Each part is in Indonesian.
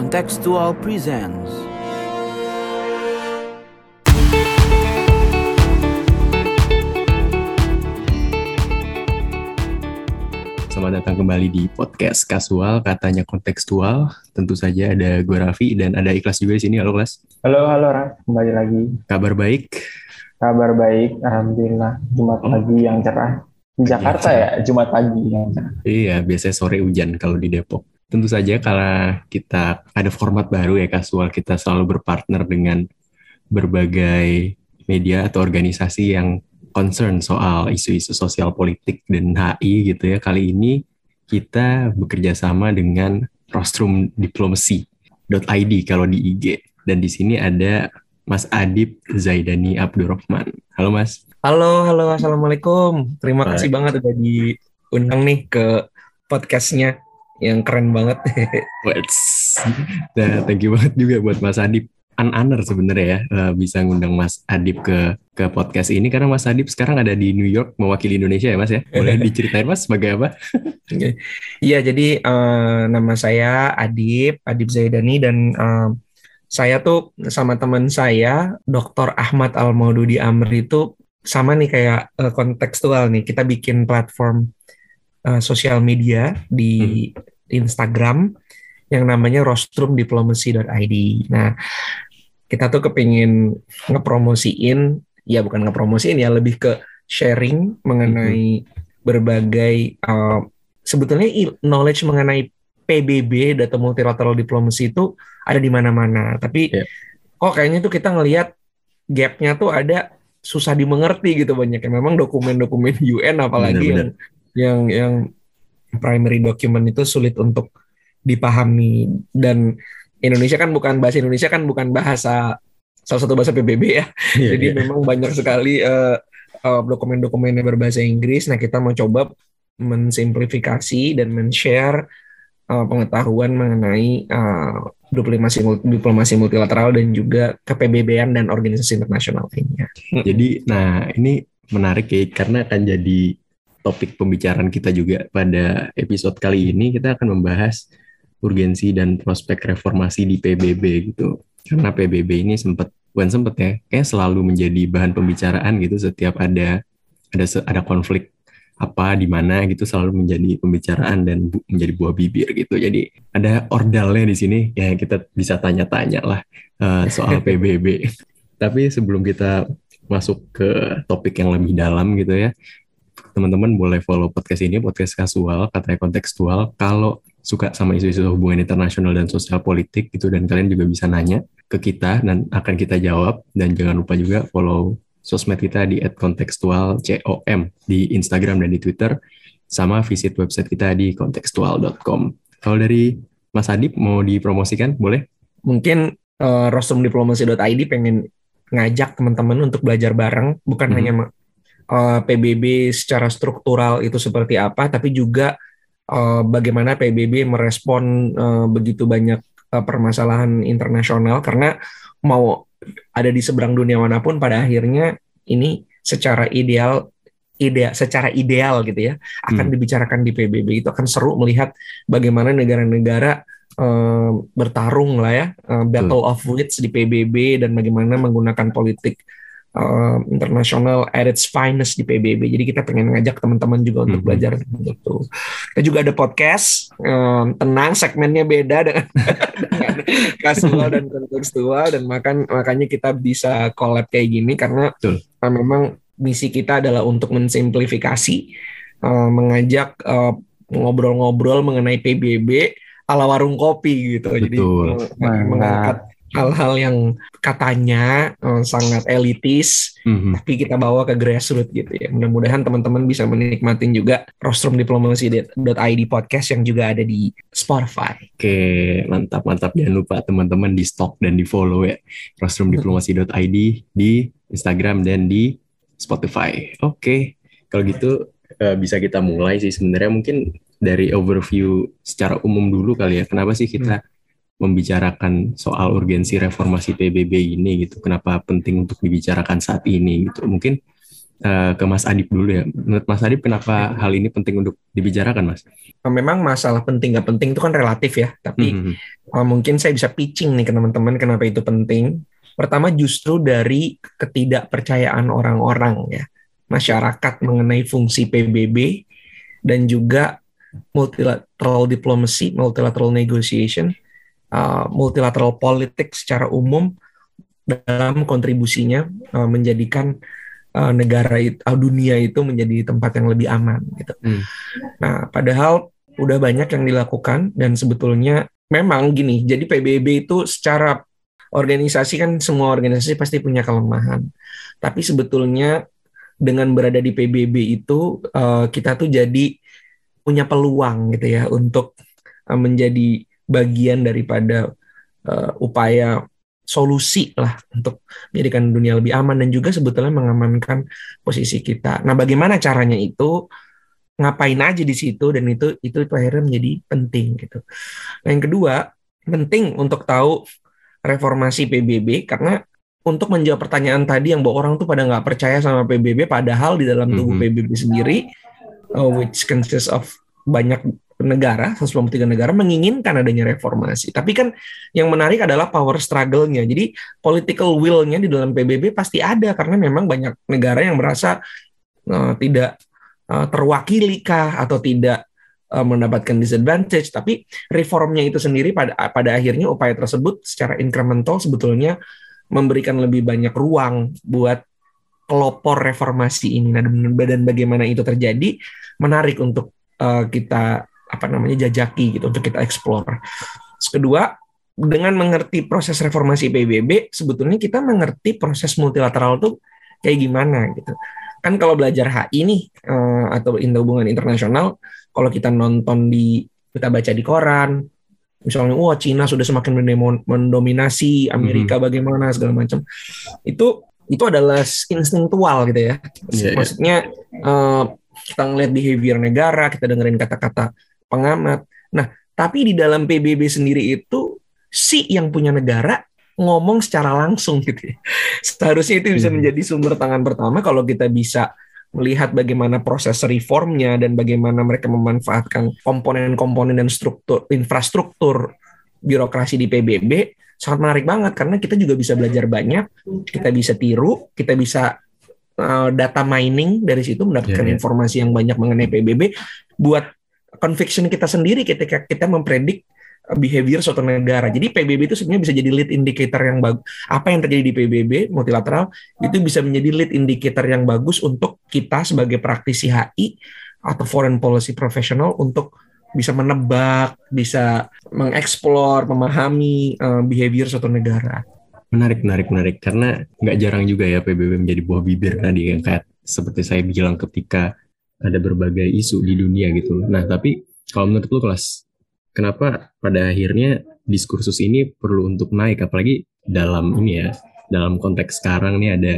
Contextual presents Selamat datang kembali di podcast kasual, katanya kontekstual. Tentu saja ada gue Raffi dan ada Ikhlas juga di sini. Halo Ikhlas. Halo, halo Raf, kembali lagi. Kabar baik? Kabar baik, Alhamdulillah. Jumat Oh. pagi yang cerah. Di Jakarta ya, Jumat pagi yang cerah. Iya, biasanya sore hujan kalau di Depok. Tentu saja karena kita ada format baru ya kasual, kita selalu berpartner dengan berbagai media atau organisasi yang concern soal isu-isu sosial politik dan HI gitu ya. Kali ini kita bekerja sama dengan Rostrum Diplomacy.id kalau di IG. Dan di sini ada Mas Adib Zaidani Abdurrahman. Halo Mas. Halo, halo, assalamualaikum. Terima Baik. kasih banget udah diundang nih ke podcastnya yang keren banget. Nah, thank you banget juga buat Mas Adib. An-aner sebenarnya ya eh, bisa ngundang Mas Adib ke ke podcast ini karena Mas Adib sekarang ada di New York mewakili Indonesia ya Mas ya. Boleh diceritain Mas sebagai apa? Iya, jadi eh, nama saya Adib, Adib Zaidani dan eh, saya tuh sama teman saya, Dr. Ahmad Al Maududi Amri itu sama nih kayak eh, kontekstual nih. Kita bikin platform eh, sosial media di Instagram yang namanya rostrumdiplomacy.id. Nah, kita tuh kepingin ngepromosiin, ya bukan ngepromosiin ya, lebih ke sharing mengenai berbagai uh, sebetulnya knowledge mengenai PBB data multilateral diplomasi itu ada di mana-mana. Tapi Iya. kok kayaknya tuh kita ngelihat gapnya tuh ada susah dimengerti gitu banyak. Memang dokumen-dokumen UN apalagi yang yang yang primary document itu sulit untuk dipahami dan Indonesia kan bukan bahasa Indonesia kan bukan bahasa salah satu bahasa PBB ya. Iya, Jadi iya. memang banyak sekali eh, eh, dokumen-dokumen yang berbahasa Inggris. Nah, kita mau coba mensimplifikasi dan men-share eh, pengetahuan mengenai eh, diplomasi diplomasi multilateral dan juga kepbb dan organisasi internasional lainnya. Jadi nah ini menarik ya karena akan jadi topik pembicaraan kita juga pada episode kali ini kita akan membahas urgensi dan prospek reformasi di PBB gitu. Karena PBB ini sempat bukan sempat ya, kayak selalu menjadi bahan pembicaraan gitu setiap ada ada ada konflik apa di mana gitu selalu menjadi pembicaraan dan bu- menjadi buah bibir gitu. Jadi ada ordalnya di sini ya kita bisa tanya-tanya lah eh, soal PBB. Tapi sebelum kita masuk ke topik yang lebih dalam gitu ya, teman-teman boleh follow podcast ini, podcast kasual, katanya kontekstual. Kalau suka sama isu-isu hubungan internasional dan sosial politik gitu, dan kalian juga bisa nanya ke kita dan akan kita jawab. Dan jangan lupa juga follow sosmed kita di @kontekstualcom di Instagram dan di Twitter, sama visit website kita di kontekstual.com. Kalau dari Mas Adib mau dipromosikan, boleh? Mungkin eh, rostrumdiplomacy.id pengen ngajak teman-teman untuk belajar bareng, bukan Mhm. hanya eh, PBB secara struktural itu seperti apa, tapi juga eh, bagaimana PBB merespon eh, begitu banyak permasalahan internasional. Karena mau ada di seberang dunia mana pun pada akhirnya ini secara ideal ide secara ideal gitu ya akan Hmm. dibicarakan di PBB itu akan seru melihat bagaimana negara-negara eh, bertarung lah ya eh, battle of wits di PBB dan bagaimana menggunakan politik eh, internasional at its finest di PBB. Jadi kita pengen ngajak teman-teman juga untuk Mhm. belajar gitu. Kita juga ada podcast, eh, tenang segmennya beda dengan, dengan kasual dan kontekstual dan makan makanya kita bisa collab kayak gini karena Betul. eh, memang misi kita adalah untuk mensimplifikasi, eh, mengajak eh, ngobrol-ngobrol mengenai PBB ala warung kopi gitu. Jadi Betul. eh, Mantap. mengangkat hal-hal yang katanya eh, sangat elitis, Mhm. tapi kita bawa ke grassroots gitu ya. Mudah-mudahan teman-teman bisa menikmatin juga rostrumdiplomacy.id podcast yang juga ada di Spotify. Oke, mantap mantap. Jangan lupa teman-teman di stok dan di follow ya rostrumdiplomasi.id di Instagram dan di Spotify. Oke, kalau gitu eh, bisa kita mulai sih sebenarnya mungkin dari overview secara umum dulu kali ya. Kenapa sih kita membicarakan soal urgensi reformasi PBB ini gitu? Kenapa penting untuk dibicarakan saat ini gitu? Mungkin uh, ke Mas Adip dulu ya. Menurut Mas Adip kenapa hal ini penting untuk dibicarakan, Mas? Memang masalah penting nggak penting itu kan relatif ya. Tapi Hmm, uh, mungkin saya bisa pitching nih ke teman-teman kenapa itu penting. Pertama justru dari ketidakpercayaan orang-orang ya masyarakat mengenai fungsi PBB dan juga multilateral diplomacy, multilateral negotiation, uh, multilateral politics secara umum dalam kontribusinya uh, menjadikan uh, negara itu, uh, dunia itu menjadi tempat yang lebih aman gitu. Hmm. Nah, padahal udah banyak yang dilakukan dan sebetulnya memang gini. Jadi PBB itu secara organisasi kan semua organisasi pasti punya kelemahan. Tapi sebetulnya dengan berada di PBB itu uh, kita tuh jadi punya peluang gitu ya untuk uh, menjadi bagian daripada uh, upaya solusi lah untuk menjadikan dunia lebih aman dan juga sebetulnya mengamankan posisi kita. Nah, bagaimana caranya itu? Ngapain aja di situ dan itu itu, itu akhirnya menjadi penting gitu. Nah, yang kedua, penting untuk tahu reformasi PBB karena untuk menjawab pertanyaan tadi yang bahwa orang tuh pada nggak percaya sama PBB padahal di dalam tubuh Mhm. PBB sendiri uh, which consists of banyak negara 193 negara menginginkan adanya reformasi. Tapi kan yang menarik adalah power struggle-nya. Jadi political will-nya di dalam PBB pasti ada karena memang banyak negara yang merasa uh, tidak uh, terwakili kah atau tidak uh, mendapatkan disadvantage. Tapi reformnya itu sendiri pada pada akhirnya upaya tersebut secara incremental sebetulnya memberikan lebih banyak ruang buat pelopor reformasi ini. Nah, dan bagaimana itu terjadi menarik untuk uh, kita apa namanya jajaki gitu untuk kita explore. Terus kedua, dengan mengerti proses reformasi PBB, sebetulnya kita mengerti proses multilateral tuh kayak gimana gitu. Kan kalau belajar HI nih uh, atau indah hubungan internasional, kalau kita nonton di kita baca di koran, misalnya wah Cina sudah semakin mendominasi Amerika bagaimana segala macam itu itu adalah instinktual gitu ya Iya, iya. maksudnya eh, kita ngeliat behavior negara kita dengerin kata-kata pengamat nah tapi di dalam PBB sendiri itu si yang punya negara ngomong secara langsung gitu ya. seharusnya itu bisa Hmm. menjadi sumber tangan pertama kalau kita bisa melihat bagaimana proses reformnya dan bagaimana mereka memanfaatkan komponen-komponen dan struktur infrastruktur birokrasi di PBB sangat menarik banget karena kita juga bisa belajar banyak, kita bisa tiru, kita bisa uh, data mining dari situ mendapatkan Iya, iya. informasi yang banyak mengenai PBB buat conviction kita sendiri ketika kita mempredik uh, behavior suatu negara. Jadi PBB itu sebenarnya bisa jadi lead indicator yang bagus. Apa yang terjadi di PBB multilateral itu bisa menjadi lead indicator yang bagus untuk kita sebagai praktisi HI atau foreign policy professional untuk bisa menebak, bisa mengeksplor, memahami uh, behavior suatu negara. Menarik, menarik, menarik. Karena nggak jarang juga ya PBB menjadi buah bibir tadi yang kayak seperti saya bilang ketika ada berbagai isu di dunia gitu. Nah, tapi kalau menurut lu kelas, kenapa pada akhirnya diskursus ini perlu untuk naik? Apalagi dalam ini ya, dalam konteks sekarang nih ada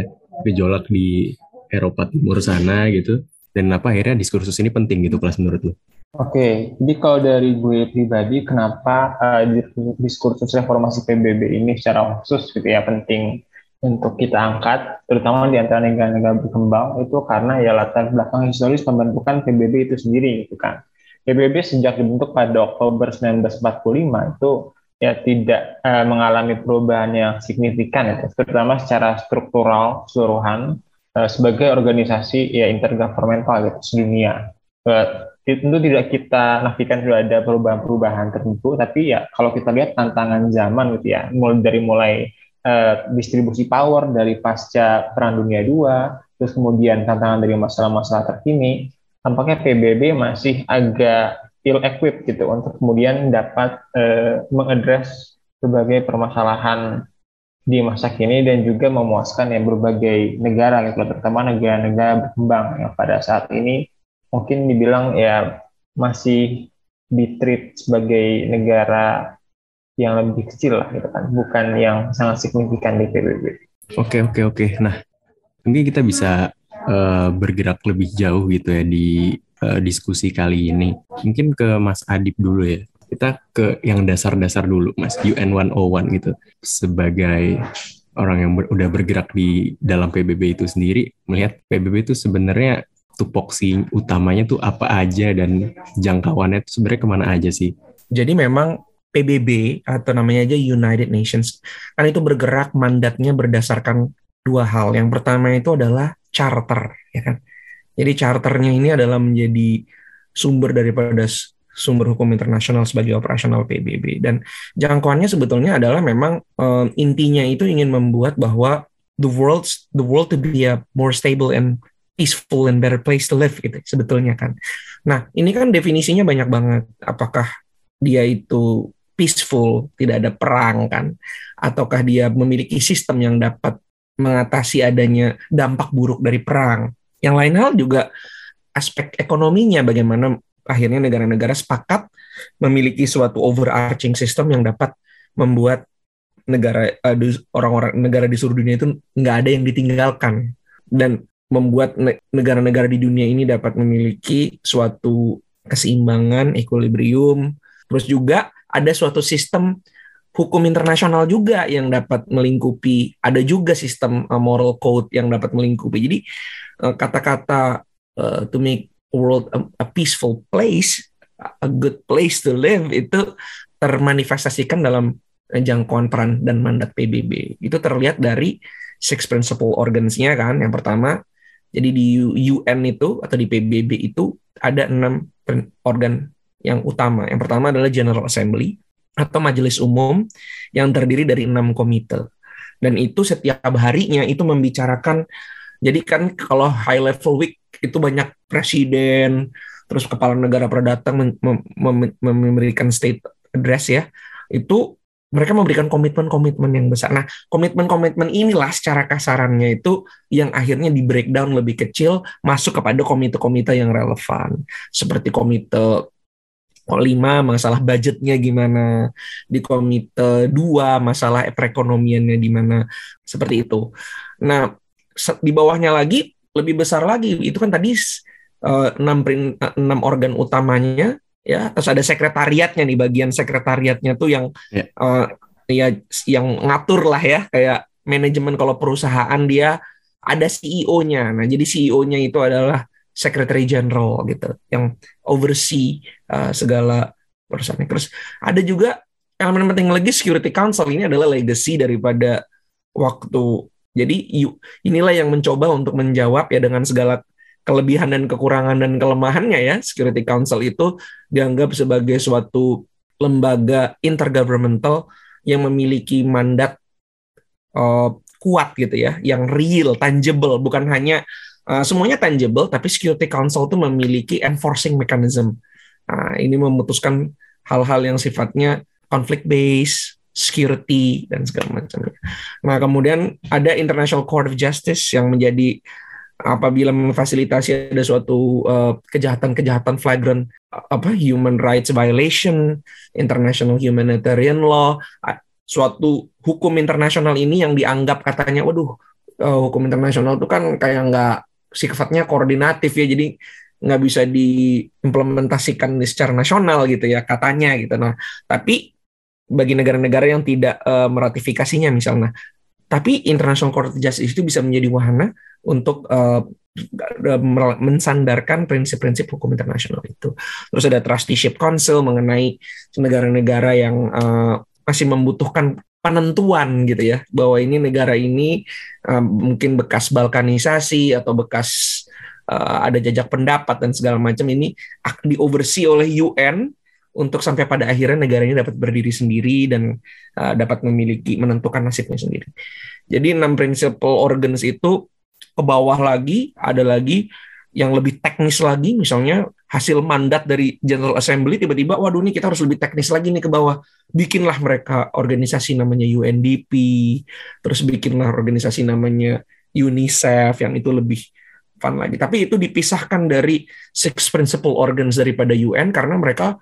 gejolak di Eropa Timur sana gitu. Dan apa akhirnya diskursus ini penting gitu kelas menurut lu? Oke, jadi kalau dari gue pribadi, kenapa uh, dis- diskursus reformasi PBB ini secara khusus gitu ya penting untuk kita angkat, terutama di antara negara-negara berkembang itu karena ya latar belakang historis pembentukan PBB itu sendiri gitu kan. PBB sejak dibentuk pada Oktober 1945 itu ya tidak uh, mengalami perubahan yang signifikan itu, terutama secara struktural keseluruhan uh, sebagai organisasi ya intergovernmental gitu sedunia. Tentu tidak kita nafikan sudah ada perubahan-perubahan tertentu, tapi ya kalau kita lihat tantangan zaman gitu ya, mulai dari mulai uh, distribusi power dari pasca Perang Dunia II, terus kemudian tantangan dari masalah-masalah terkini, tampaknya PBB masih agak ill-equipped gitu untuk kemudian dapat uh, mengadres berbagai permasalahan di masa kini dan juga memuaskan ya berbagai negara gitu, terutama negara-negara berkembang yang pada saat ini mungkin dibilang ya masih ditreat sebagai negara yang lebih kecil lah gitu kan, bukan yang sangat signifikan di PBB. Oke oke oke. Nah mungkin kita bisa uh, bergerak lebih jauh gitu ya di uh, diskusi kali ini. Mungkin ke Mas Adip dulu ya. Kita ke yang dasar-dasar dulu Mas UN 101 gitu. Sebagai orang yang ber, udah bergerak di dalam PBB itu sendiri melihat PBB itu sebenarnya tupoksi utamanya tuh apa aja dan jangkauannya itu sebenarnya ke mana aja sih? Jadi memang PBB atau namanya aja United Nations kan itu bergerak mandatnya berdasarkan dua hal. Yang pertama itu adalah charter, ya kan. Jadi charternya ini adalah menjadi sumber daripada sumber hukum internasional sebagai operasional PBB dan jangkauannya sebetulnya adalah memang um, intinya itu ingin membuat bahwa the world the world to be a more stable and peaceful and better place to live gitu sebetulnya kan. Nah, ini kan definisinya banyak banget. Apakah dia itu peaceful, tidak ada perang kan ataukah dia memiliki sistem yang dapat mengatasi adanya dampak buruk dari perang. Yang lain hal juga aspek ekonominya bagaimana akhirnya negara-negara sepakat memiliki suatu overarching system yang dapat membuat negara orang-orang negara di seluruh dunia itu nggak ada yang ditinggalkan. Dan membuat negara-negara di dunia ini dapat memiliki suatu keseimbangan, equilibrium, terus juga ada suatu sistem hukum internasional juga yang dapat melingkupi, ada juga sistem uh, moral code yang dapat melingkupi. Jadi uh, kata-kata uh, to make world a, peaceful place, a good place to live itu termanifestasikan dalam jangkauan peran dan mandat PBB. Itu terlihat dari six principle organs-nya kan. Yang pertama, jadi di UN itu atau di PBB itu ada enam organ yang utama. Yang pertama adalah General Assembly atau majelis umum yang terdiri dari enam komite. Dan itu setiap harinya itu membicarakan jadi kan kalau high level week itu banyak presiden, terus kepala negara pada datang mem mem memberikan state address ya. Itu mereka memberikan komitmen-komitmen yang besar. Nah, komitmen-komitmen inilah secara kasarannya itu yang akhirnya di breakdown lebih kecil masuk kepada komite-komite yang relevan. Seperti komite lima masalah budgetnya gimana, di komite dua masalah perekonomiannya di mana, seperti itu. Nah, di bawahnya lagi lebih besar lagi. Itu kan tadi eh, enam uh, enam organ utamanya ya. Terus ada sekretariatnya nih bagian sekretariatnya tuh yang yeah. Ya. uh, ya yang ngatur lah ya. Kayak manajemen kalau perusahaan dia ada CEO-nya nah jadi CEO-nya itu adalah Secretary General gitu yang oversee uh, segala perusahaan terus ada juga elemen penting lagi Security Council. Ini adalah legacy daripada waktu jadi inilah yang mencoba untuk menjawab ya dengan segala kelebihan dan kekurangan dan kelemahannya ya. Security Council itu dianggap sebagai suatu lembaga intergovernmental yang memiliki mandat uh, kuat gitu ya, yang real, tangible, bukan hanya uh, semuanya tangible, tapi Security Council itu memiliki enforcing mechanism. Nah, ini memutuskan hal-hal yang sifatnya conflict based, security dan segala macamnya. Nah, kemudian ada International Court of Justice yang menjadi apabila memfasilitasi ada suatu uh, kejahatan-kejahatan flagrant apa human rights violation, international humanitarian law, suatu hukum internasional ini yang dianggap katanya waduh uh, hukum internasional itu kan kayak nggak sifatnya koordinatif ya jadi nggak bisa diimplementasikan secara nasional gitu ya katanya gitu nah tapi bagi negara-negara yang tidak uh, meratifikasinya misalnya. Tapi International Court of Justice itu bisa menjadi wahana untuk uh, mensandarkan prinsip-prinsip hukum internasional itu. Terus ada Trusteeship Council mengenai negara-negara yang uh, masih membutuhkan penentuan gitu ya bahwa ini negara ini uh, mungkin bekas balkanisasi atau bekas uh, ada jajak pendapat dan segala macam ini di oversee oleh UN untuk sampai pada akhirnya negara ini dapat berdiri sendiri dan uh, dapat memiliki menentukan nasibnya sendiri. Jadi enam principal organs itu ke bawah lagi ada lagi yang lebih teknis lagi misalnya hasil mandat dari General Assembly tiba-tiba waduh ini kita harus lebih teknis lagi nih ke bawah bikinlah mereka organisasi namanya UNDP terus bikinlah organisasi namanya UNICEF yang itu lebih fun lagi tapi itu dipisahkan dari six principal organs daripada UN karena mereka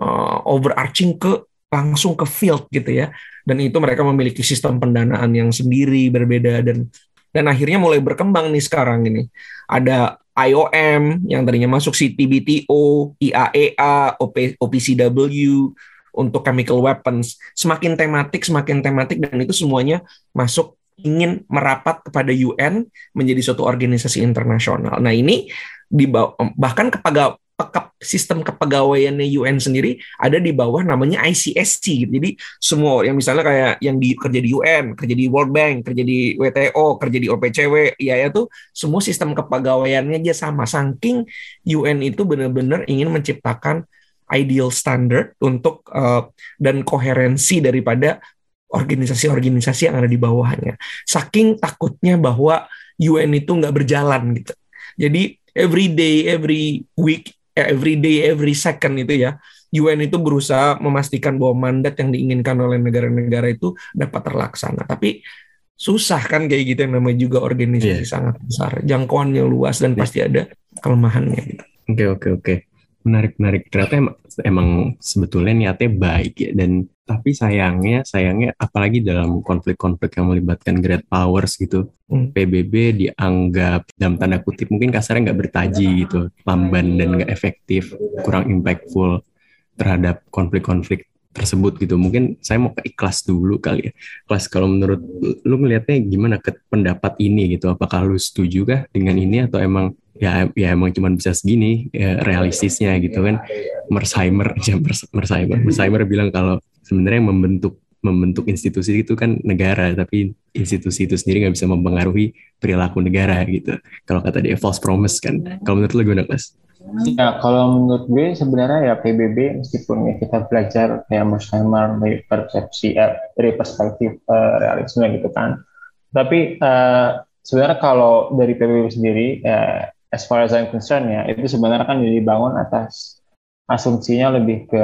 uh, overarching ke langsung ke field gitu ya. Dan itu mereka memiliki sistem pendanaan yang sendiri berbeda. Dan dan akhirnya mulai berkembang nih sekarang ini. Ada IOM yang tadinya masuk CTBTO, IAEA, OP, OPCW untuk chemical weapons. Semakin tematik semakin tematik. Dan itu semuanya masuk ingin merapat kepada UN menjadi suatu organisasi internasional. Nah ini di bahkan kepada sistem kepegawaiannya UN sendiri ada di bawah namanya ICSC gitu. Jadi semua yang misalnya kayak yang di kerja di UN, kerja di World Bank, kerja di WTO, kerja di OPCW, ya tuh semua sistem kepegawaiannya aja sama. Saking UN itu benar-benar ingin menciptakan ideal standard untuk uh, dan koherensi daripada organisasi-organisasi yang ada di bawahnya. Saking takutnya bahwa UN itu nggak berjalan gitu. Jadi every day, every week every day, every second itu ya, UN itu berusaha memastikan bahwa mandat yang diinginkan oleh negara-negara itu dapat terlaksana. Tapi susah kan kayak gitu yang namanya juga organisasi yeah. sangat besar, jangkauannya luas dan yeah. pasti ada kelemahannya. Gitu. Oke okay, oke okay, oke, okay. menarik menarik. Ternyata emang, sebetulnya niatnya baik ya. Dan tapi sayangnya sayangnya apalagi dalam konflik-konflik yang melibatkan great powers gitu hmm. PBB dianggap dalam tanda kutip mungkin kasarnya nggak bertaji gitu lamban dan nggak efektif kurang impactful terhadap konflik-konflik tersebut gitu. Mungkin saya mau ke ikhlas dulu kali ya. Kelas kalau menurut lu ngelihatnya gimana ke pendapat ini gitu? Apakah lu setuju kah dengan ini atau emang ya ya emang cuma bisa segini ya, realistisnya gitu kan. Mersheimer ya Mersheimer Mersheimer bilang kalau sebenarnya membentuk membentuk institusi itu kan negara tapi institusi itu sendiri nggak bisa mempengaruhi perilaku negara gitu. Kalau kata dia false promise kan. Kalau menurut lo gimana mas? Ya kalau menurut gue sebenarnya ya PBB meskipun ya kita belajar kayak Mersheimer dari persepsi eh, dari perspektif eh, realisme gitu kan. Tapi eh, sebenarnya kalau dari PBB sendiri eh, as far as I'm concerned ya itu sebenarnya kan dibangun atas asumsinya lebih ke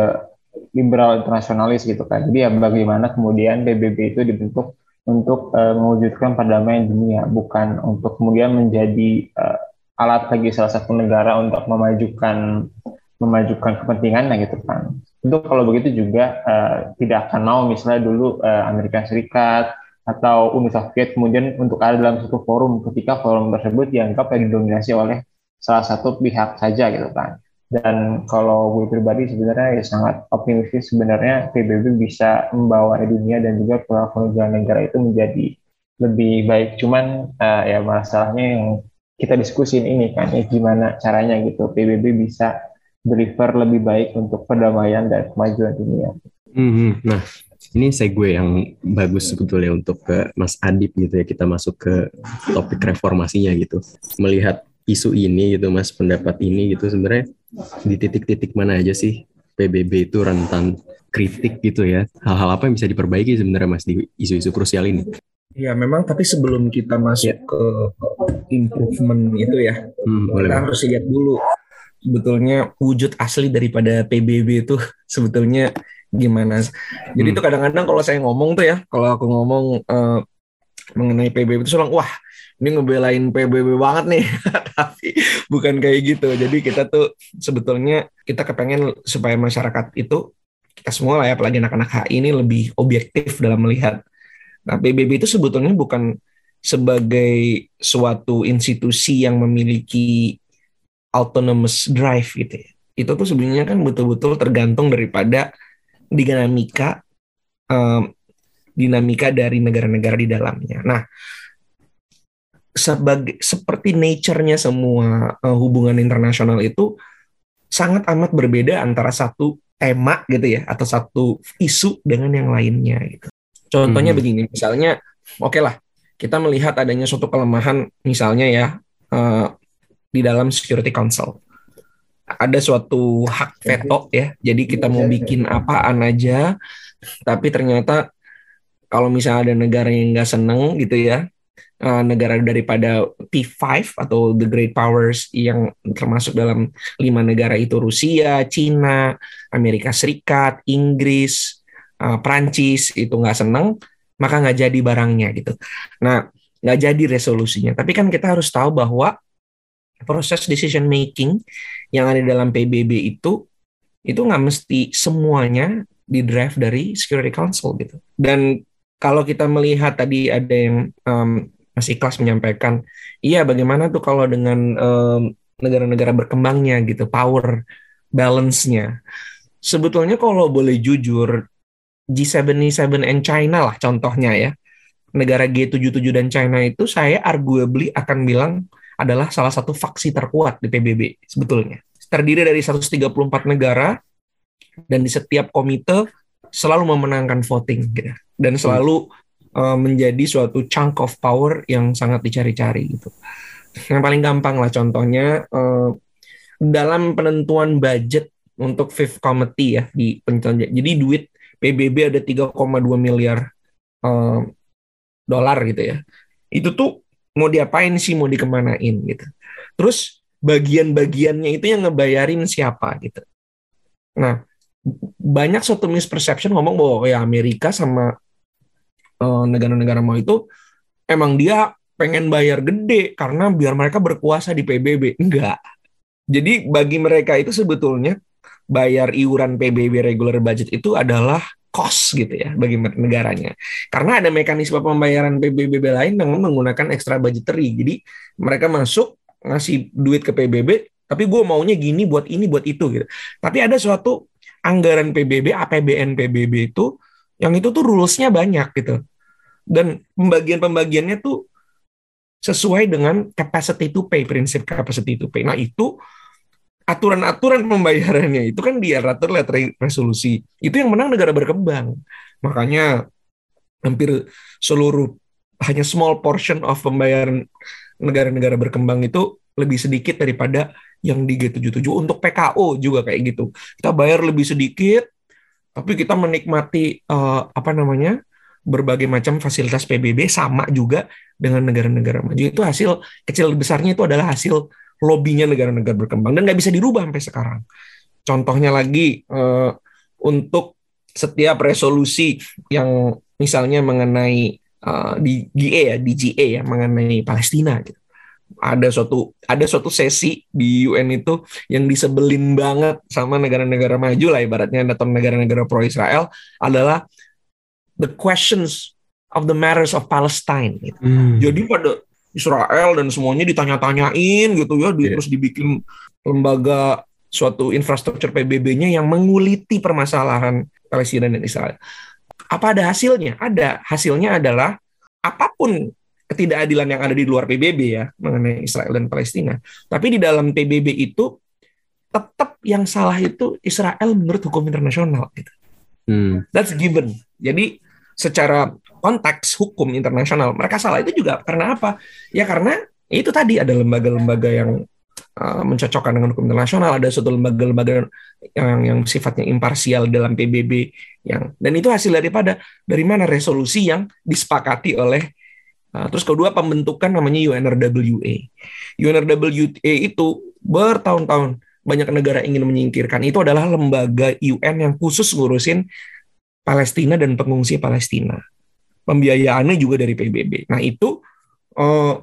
liberal internasionalis gitu kan. Jadi ya bagaimana kemudian PBB itu dibentuk untuk uh, mewujudkan perdamaian dunia, bukan untuk kemudian menjadi uh, alat bagi salah satu negara untuk memajukan memajukan kepentingannya gitu kan. Untuk kalau begitu juga uh, tidak akan mau misalnya dulu uh, Amerika Serikat atau Uni Soviet kemudian untuk ada dalam satu forum ketika forum tersebut dianggap didominasi oleh salah satu pihak saja gitu kan dan kalau gue pribadi sebenarnya ya sangat optimistis sebenarnya PBB bisa membawa dunia dan juga perilaku negara-negara itu menjadi lebih baik. Cuman uh, ya masalahnya yang kita diskusin ini kan ya gimana caranya gitu PBB bisa deliver lebih baik untuk perdamaian dan kemajuan dunia. Mm-hmm. Nah, ini segue yang bagus sebetulnya untuk ke Mas Adip gitu ya kita masuk ke topik reformasinya gitu. Melihat isu ini gitu Mas pendapat ini gitu sebenarnya di titik-titik mana aja sih PBB itu rentan kritik gitu ya hal-hal apa yang bisa diperbaiki sebenarnya Mas di isu-isu krusial ini Ya memang tapi sebelum kita masuk ya. ke improvement itu ya hmm, kita harus lihat dulu sebetulnya wujud asli daripada PBB itu sebetulnya gimana. Jadi hmm. itu kadang-kadang kalau saya ngomong tuh ya, kalau aku ngomong uh, mengenai PBB itu bilang wah ini ngebelain PBB banget nih tapi bukan kayak gitu jadi kita tuh sebetulnya kita kepengen supaya masyarakat itu kita semua lah ya apalagi anak-anak HI ini lebih objektif dalam melihat nah PBB itu sebetulnya bukan sebagai suatu institusi yang memiliki autonomous drive gitu ya itu tuh sebenarnya kan betul-betul tergantung daripada dinamika um, dinamika dari negara-negara di dalamnya. Nah, sebagai seperti nature-nya semua uh, hubungan internasional itu sangat amat berbeda antara satu tema gitu ya atau satu isu dengan yang lainnya gitu. Contohnya hmm. begini, misalnya oke okay lah kita melihat adanya suatu kelemahan misalnya ya uh, di dalam Security Council ada suatu hak veto ya. Jadi kita mau bikin apaan aja, tapi ternyata kalau misalnya ada negara yang nggak seneng gitu ya, uh, negara daripada P5 atau the great powers yang termasuk dalam lima negara itu Rusia, Cina, Amerika Serikat, Inggris, uh, Prancis itu nggak seneng, maka nggak jadi barangnya gitu. Nah, nggak jadi resolusinya. Tapi kan kita harus tahu bahwa proses decision making yang ada dalam PBB itu itu nggak mesti semuanya di drive dari Security Council gitu. Dan kalau kita melihat tadi ada yang um, masih kelas menyampaikan, iya bagaimana tuh kalau dengan negara-negara berkembangnya gitu, power balance-nya. Sebetulnya kalau boleh jujur, G77 and China lah contohnya ya. negara G77 dan China itu saya arguably akan bilang adalah salah satu faksi terkuat di PBB sebetulnya. Terdiri dari 134 negara dan di setiap komite selalu memenangkan voting gitu. dan selalu uh, menjadi suatu chunk of power yang sangat dicari-cari gitu. Yang paling gampang lah contohnya uh, dalam penentuan budget untuk Fifth Committee ya di penentuan jadi duit PBB ada 3,2 miliar uh, dolar gitu ya. Itu tuh mau diapain sih, mau dikemanain gitu. Terus bagian-bagiannya itu yang ngebayarin siapa gitu. Nah, banyak suatu misperception ngomong bahwa ya Amerika sama negara negara-negara mau itu emang dia pengen bayar gede karena biar mereka berkuasa di PBB. Enggak. Jadi bagi mereka itu sebetulnya bayar iuran PBB regular budget itu adalah cost gitu ya bagi negaranya. Karena ada mekanisme pembayaran PBB lain yang menggunakan extra budgetary. Jadi mereka masuk ngasih duit ke PBB, tapi gue maunya gini buat ini buat itu gitu. Tapi ada suatu anggaran PBB, APBN PBB itu yang itu tuh rulesnya banyak gitu. Dan pembagian-pembagiannya tuh sesuai dengan capacity to pay, prinsip capacity to pay. Nah itu aturan-aturan pembayarannya itu kan diatur lewat resolusi. Itu yang menang negara berkembang. Makanya hampir seluruh hanya small portion of pembayaran negara-negara berkembang itu lebih sedikit daripada yang di G77 untuk PKO juga kayak gitu. Kita bayar lebih sedikit tapi kita menikmati uh, apa namanya? berbagai macam fasilitas PBB sama juga dengan negara-negara maju. Itu hasil kecil besarnya itu adalah hasil lobbynya negara-negara berkembang dan nggak bisa dirubah sampai sekarang. Contohnya lagi uh, untuk setiap resolusi yang misalnya mengenai uh, di GA ya, di GA ya mengenai Palestina gitu. Ada suatu ada suatu sesi di UN itu yang disebelin banget sama negara-negara maju lah ibaratnya atau negara-negara pro Israel adalah the questions of the matters of Palestine. Gitu. Hmm. Jadi pada Israel dan semuanya ditanya-tanyain gitu ya, yeah. terus dibikin lembaga suatu infrastruktur PBB-nya yang menguliti permasalahan Palestina dan Israel. Apa ada hasilnya? Ada. Hasilnya adalah apa pun ketidakadilan yang ada di luar PBB ya mengenai Israel dan Palestina. Tapi di dalam PBB itu tetap yang salah itu Israel menurut hukum internasional gitu. Hmm. That's given. Jadi secara konteks hukum internasional. Mereka salah itu juga karena apa? Ya karena itu tadi ada lembaga-lembaga yang uh, mencocokkan dengan hukum internasional ada suatu lembaga-lembaga yang yang sifatnya imparsial dalam PBB yang dan itu hasil daripada dari mana resolusi yang disepakati oleh uh, terus kedua pembentukan namanya UNRWA UNRWA itu bertahun-tahun banyak negara ingin menyingkirkan. Itu adalah lembaga UN yang khusus ngurusin Palestina dan pengungsi Palestina pembiayaannya juga dari PBB. Nah itu uh,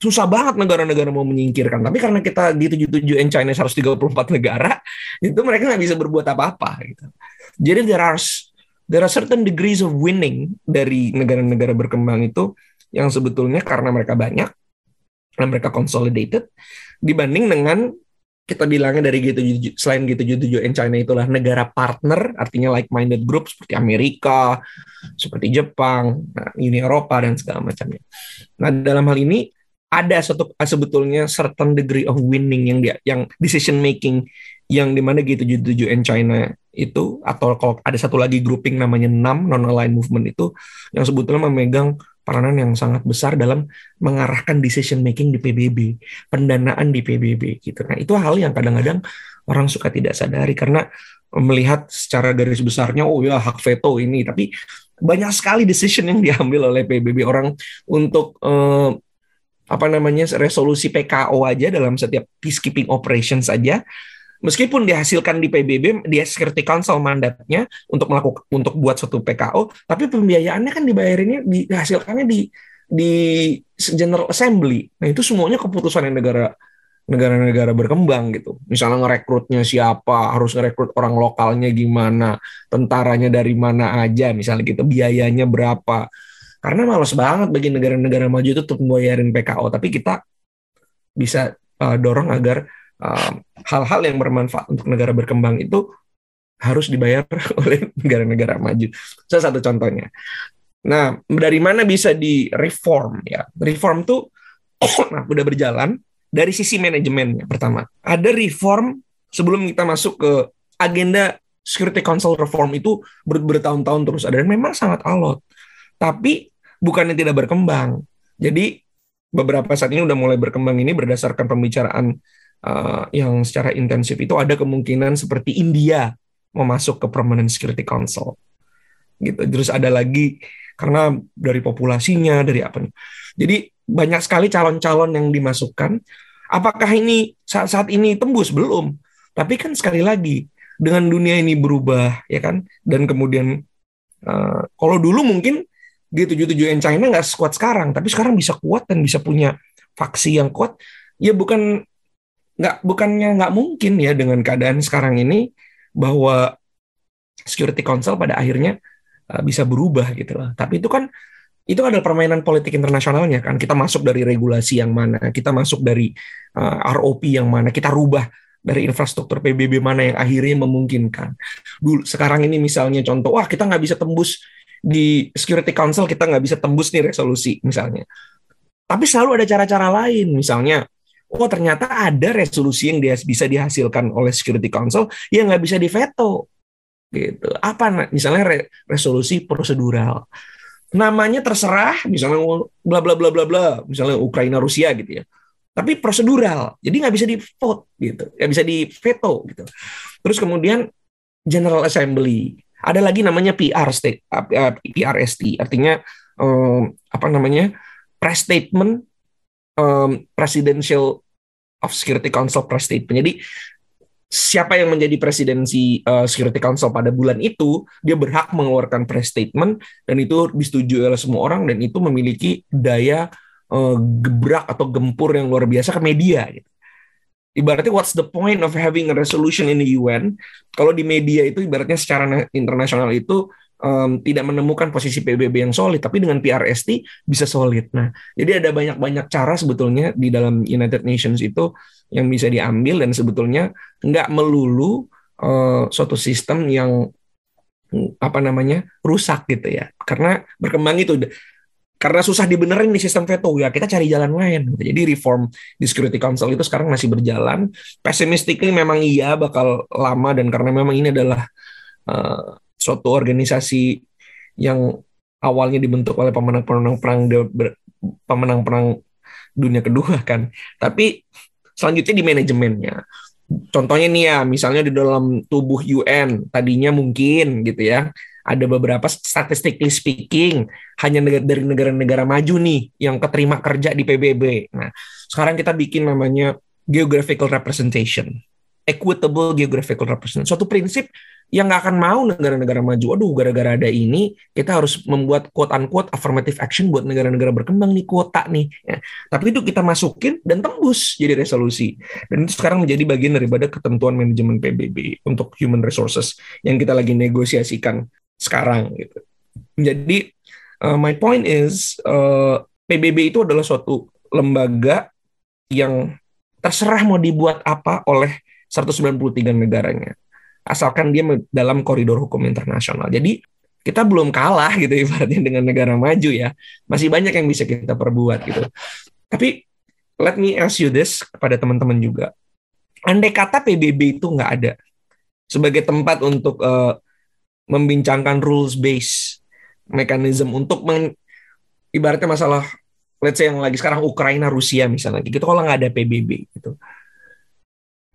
susah banget negara-negara mau menyingkirkan. Tapi karena kita di 77 and China 134 negara, itu mereka nggak bisa berbuat apa-apa. Gitu. Jadi there are there are certain degrees of winning dari negara-negara berkembang itu yang sebetulnya karena mereka banyak dan mereka consolidated dibanding dengan kita bilangnya dari G77 selain G77 and China itulah negara partner artinya like minded group seperti Amerika, seperti Jepang, nah, Uni Eropa dan segala macamnya. Nah, dalam hal ini ada satu sebetulnya certain degree of winning yang dia yang decision making yang di mana G77 and China itu atau kalau ada satu lagi grouping namanya NAM non aligned movement itu yang sebetulnya memegang peranan yang sangat besar dalam mengarahkan decision making di PBB, pendanaan di PBB gitu. Nah, itu hal yang kadang-kadang orang suka tidak sadari karena melihat secara garis besarnya oh ya hak veto ini, tapi banyak sekali decision yang diambil oleh PBB orang untuk eh, apa namanya resolusi PKO aja dalam setiap peacekeeping operation saja meskipun dihasilkan di PBB, di Security Council mandatnya untuk melakukan untuk buat suatu PKO, tapi pembiayaannya kan dibayarinnya dihasilkannya di di General Assembly. Nah itu semuanya keputusan yang negara negara-negara berkembang gitu. Misalnya ngerekrutnya siapa, harus ngerekrut orang lokalnya gimana, tentaranya dari mana aja, misalnya gitu, biayanya berapa. Karena males banget bagi negara-negara maju itu untuk membayarin PKO, tapi kita bisa uh, dorong agar hal-hal uh, yang bermanfaat untuk negara berkembang itu harus dibayar oleh negara-negara maju. Salah satu contohnya. Nah, dari mana bisa di reform ya? Reform tuh nah, udah berjalan dari sisi manajemennya pertama. Ada reform sebelum kita masuk ke agenda Security Council reform itu ber bertahun-tahun terus ada dan memang sangat alot. Tapi bukannya tidak berkembang. Jadi beberapa saat ini udah mulai berkembang ini berdasarkan pembicaraan uh, yang secara intensif itu ada kemungkinan seperti India mau masuk ke Permanent Security Council. Gitu. Terus ada lagi karena dari populasinya, dari apa. Jadi banyak sekali calon-calon yang dimasukkan. Apakah ini saat saat ini tembus belum? Tapi kan sekali lagi dengan dunia ini berubah ya kan dan kemudian uh, kalau dulu mungkin G77 China nggak sekuat sekarang tapi sekarang bisa kuat dan bisa punya faksi yang kuat ya bukan nggak bukannya nggak mungkin ya dengan keadaan sekarang ini bahwa Security Council pada akhirnya uh, bisa berubah gitu lah tapi itu kan itu adalah permainan politik internasionalnya kan kita masuk dari regulasi yang mana kita masuk dari uh, eh, ROP yang mana kita rubah dari infrastruktur PBB mana yang akhirnya memungkinkan. Dulu sekarang ini misalnya contoh, wah kita nggak bisa tembus di Security Council kita nggak bisa tembus nih resolusi misalnya. Tapi selalu ada cara-cara lain, misalnya, oh ternyata ada resolusi yang dia bisa dihasilkan oleh Security Council yang nggak bisa diveto, gitu. Apa misalnya re resolusi prosedural, namanya terserah, misalnya bla bla bla bla bla, misalnya Ukraina Rusia gitu ya. Tapi prosedural jadi nggak bisa di vote gitu. Nggak bisa di veto gitu. Terus kemudian General Assembly. Ada lagi namanya PR state PRST artinya um, apa namanya press statement um, presidential of Security Council press statement jadi siapa yang menjadi presidensi uh, Security Council pada bulan itu dia berhak mengeluarkan press statement dan itu disetujui oleh semua orang dan itu memiliki daya uh, gebrak atau gempur yang luar biasa ke media gitu. Ibaratnya what's the point of having a resolution in the UN kalau di media itu ibaratnya secara internasional itu um, tidak menemukan posisi PBB yang solid, tapi dengan PRST bisa solid. Nah, jadi ada banyak-banyak cara sebetulnya di dalam United Nations itu yang bisa diambil dan sebetulnya nggak melulu uh, suatu sistem yang apa namanya rusak gitu ya, karena berkembang itu karena susah dibenerin di sistem veto ya kita cari jalan lain jadi reform di Security Council itu sekarang masih berjalan. Pessimistically memang iya bakal lama dan karena memang ini adalah uh, suatu organisasi yang awalnya dibentuk oleh pemenang-pemenang perang pemenang perang dunia kedua kan. Tapi selanjutnya di manajemennya. Contohnya nih ya misalnya di dalam tubuh UN tadinya mungkin gitu ya ada beberapa statistically speaking hanya dari negara-negara maju nih yang keterima kerja di PBB. Nah, sekarang kita bikin namanya geographical representation, equitable geographical representation. Suatu prinsip yang nggak akan mau negara-negara maju. Aduh, gara-gara ada ini, kita harus membuat quote unquote affirmative action buat negara-negara berkembang nih kuota nih. Ya. Tapi itu kita masukin dan tembus jadi resolusi. Dan itu sekarang menjadi bagian daripada ketentuan manajemen PBB untuk human resources yang kita lagi negosiasikan sekarang gitu. Jadi uh, my point is uh, PBB itu adalah suatu lembaga yang terserah mau dibuat apa oleh 193 negaranya. Asalkan dia dalam koridor hukum internasional. Jadi kita belum kalah gitu ibaratnya dengan negara maju ya. Masih banyak yang bisa kita perbuat gitu. Tapi let me ask you this kepada teman-teman juga. Andai kata PBB itu nggak ada sebagai tempat untuk uh, membincangkan rules based mechanism untuk men, ibaratnya masalah let's say yang lagi sekarang Ukraina Rusia misalnya gitu kalau nggak ada PBB gitu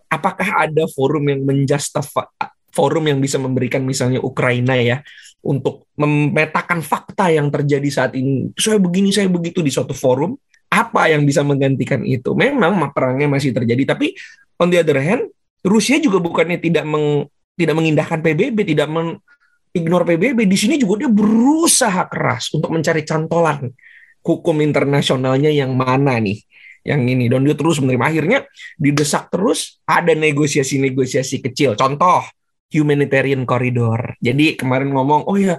apakah ada forum yang menjustify forum yang bisa memberikan misalnya Ukraina ya untuk memetakan fakta yang terjadi saat ini? Saya begini saya begitu di suatu forum. Apa yang bisa menggantikan itu? Memang perangnya masih terjadi tapi on the other hand Rusia juga bukannya tidak meng, tidak mengindahkan PBB tidak men, ignore PBB di sini juga dia berusaha keras untuk mencari cantolan hukum internasionalnya yang mana nih yang ini. Dan dia terus menerima. Akhirnya didesak terus ada negosiasi-negosiasi kecil. Contoh humanitarian corridor. Jadi kemarin ngomong oh ya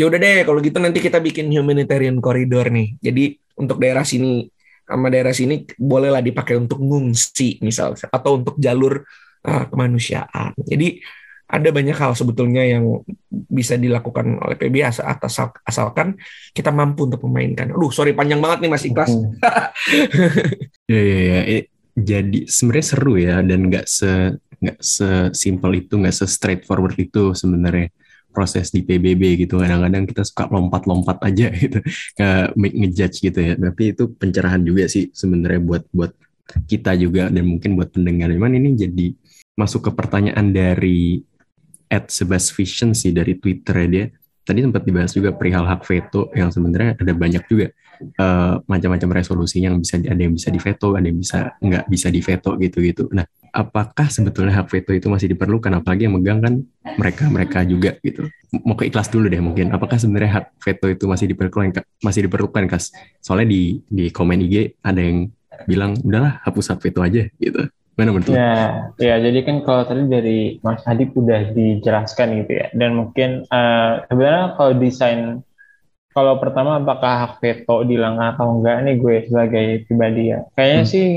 ya udah deh kalau gitu nanti kita bikin humanitarian corridor nih. Jadi untuk daerah sini sama daerah sini bolehlah dipakai untuk ngungsi misalnya atau untuk jalur uh, kemanusiaan. Jadi ada banyak hal sebetulnya yang bisa dilakukan oleh PB asal, asal asalkan kita mampu untuk memainkan. Aduh, sorry panjang banget nih Mas Ikhlas. ya ya ya. Jadi sebenarnya seru ya dan nggak se nggak sesimpel itu, nggak se straightforward itu sebenarnya proses di PBB gitu. Kadang-kadang kita suka lompat-lompat aja gitu, ke make ngejudge gitu ya. Tapi itu pencerahan juga sih sebenarnya buat buat kita juga dan mungkin buat pendengar. Cuman ini jadi masuk ke pertanyaan dari at Sebas Vision sih dari Twitter ya dia. Tadi sempat dibahas juga perihal hak veto yang sebenarnya ada banyak juga uh, macam-macam resolusi yang bisa ada yang bisa diveto ada yang bisa nggak bisa diveto gitu-gitu. Nah apakah sebetulnya hak veto itu masih diperlukan? Apalagi yang megang kan mereka mereka juga gitu. Mau ke ikhlas dulu deh mungkin. Apakah sebenarnya hak veto itu masih diperlukan masih diperlukan kas soalnya di di komen IG ada yang bilang udahlah hapus hak veto aja gitu Mana menurut Ya, ya jadi kan kalau tadi dari Mas Hadi udah dijelaskan gitu ya. Dan mungkin uh, sebenarnya kalau desain kalau pertama apakah hak veto dilanggar atau enggak nih gue sebagai pribadi ya. Kayaknya hmm. sih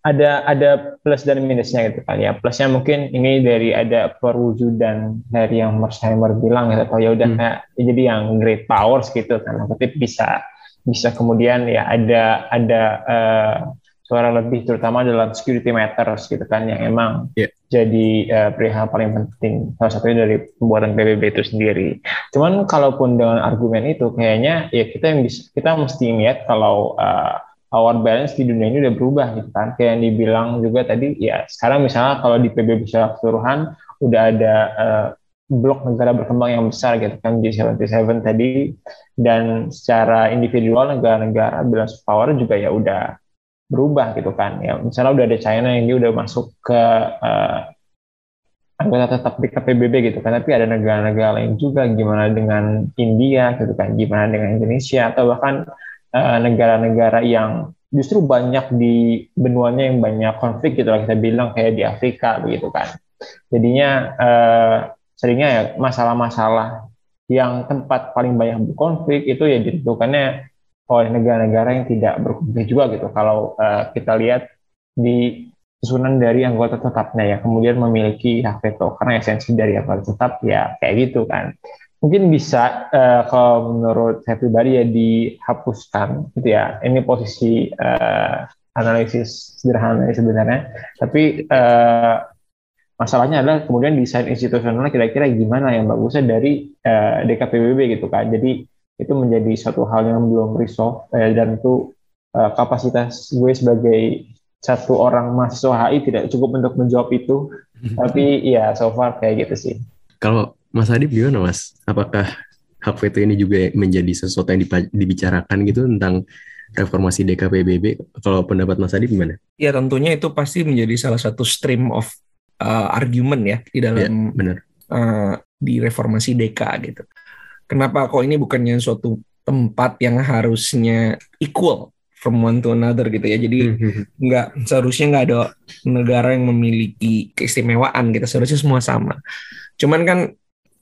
ada ada plus dan minusnya gitu kali ya. Plusnya mungkin ini dari ada perwujudan dari yang Mersheimer bilang gitu atau ya udah hmm. kayak ya jadi yang great powers gitu kan. Tapi bisa bisa kemudian ya ada ada uh, suara lebih terutama dalam security matters gitu kan yang emang yeah. jadi uh, perihal paling penting salah satunya dari pembuatan PBB itu sendiri. Cuman kalaupun dengan argumen itu kayaknya ya kita yang bisa kita mesti ingat kalau uh, our balance di dunia ini udah berubah gitu kan. Kayak yang dibilang juga tadi ya sekarang misalnya kalau di PBB secara keseluruhan udah ada uh, blok negara berkembang yang besar gitu kan G77 tadi dan secara individual negara-negara balance power juga ya udah berubah gitu kan. Ya misalnya udah ada China yang dia udah masuk ke uh, anggota tetap di KPBB gitu kan. Tapi ada negara-negara lain juga gimana dengan India gitu kan gimana dengan Indonesia atau bahkan uh, negara-negara yang justru banyak di benuanya yang banyak konflik gitu lah kita bilang kayak di Afrika begitu kan. Jadinya uh, seringnya ya masalah-masalah yang tempat paling banyak berkonflik itu ya ditentukannya oleh negara-negara yang tidak berkonflik juga gitu. Kalau uh, kita lihat di susunan dari anggota tetapnya ya, kemudian memiliki hak veto karena esensi dari anggota tetap ya kayak gitu kan. Mungkin bisa uh, kalau menurut saya pribadi ya dihapuskan gitu ya. Ini posisi uh, analisis sederhana sebenarnya. Tapi uh, masalahnya adalah kemudian desain institusionalnya kira-kira gimana yang bagusnya dari uh, DKPBB gitu kan. Jadi itu menjadi satu hal yang belum resolve eh, dan itu uh, kapasitas gue sebagai satu orang mahasiswa HI tidak cukup untuk menjawab itu. Tapi ya so far kayak gitu sih. Kalau Mas Adib gimana Mas? Apakah hak veto ini juga menjadi sesuatu yang dibicarakan gitu tentang reformasi DKPBB kalau pendapat Mas Adib gimana? Ya tentunya itu pasti menjadi salah satu stream of uh, argument ya di dalam ya, benar. Uh, di reformasi DK gitu kenapa kok ini bukannya suatu tempat yang harusnya equal from one to another gitu ya. Jadi mm-hmm. nggak seharusnya nggak ada negara yang memiliki keistimewaan gitu. Seharusnya semua sama. Cuman kan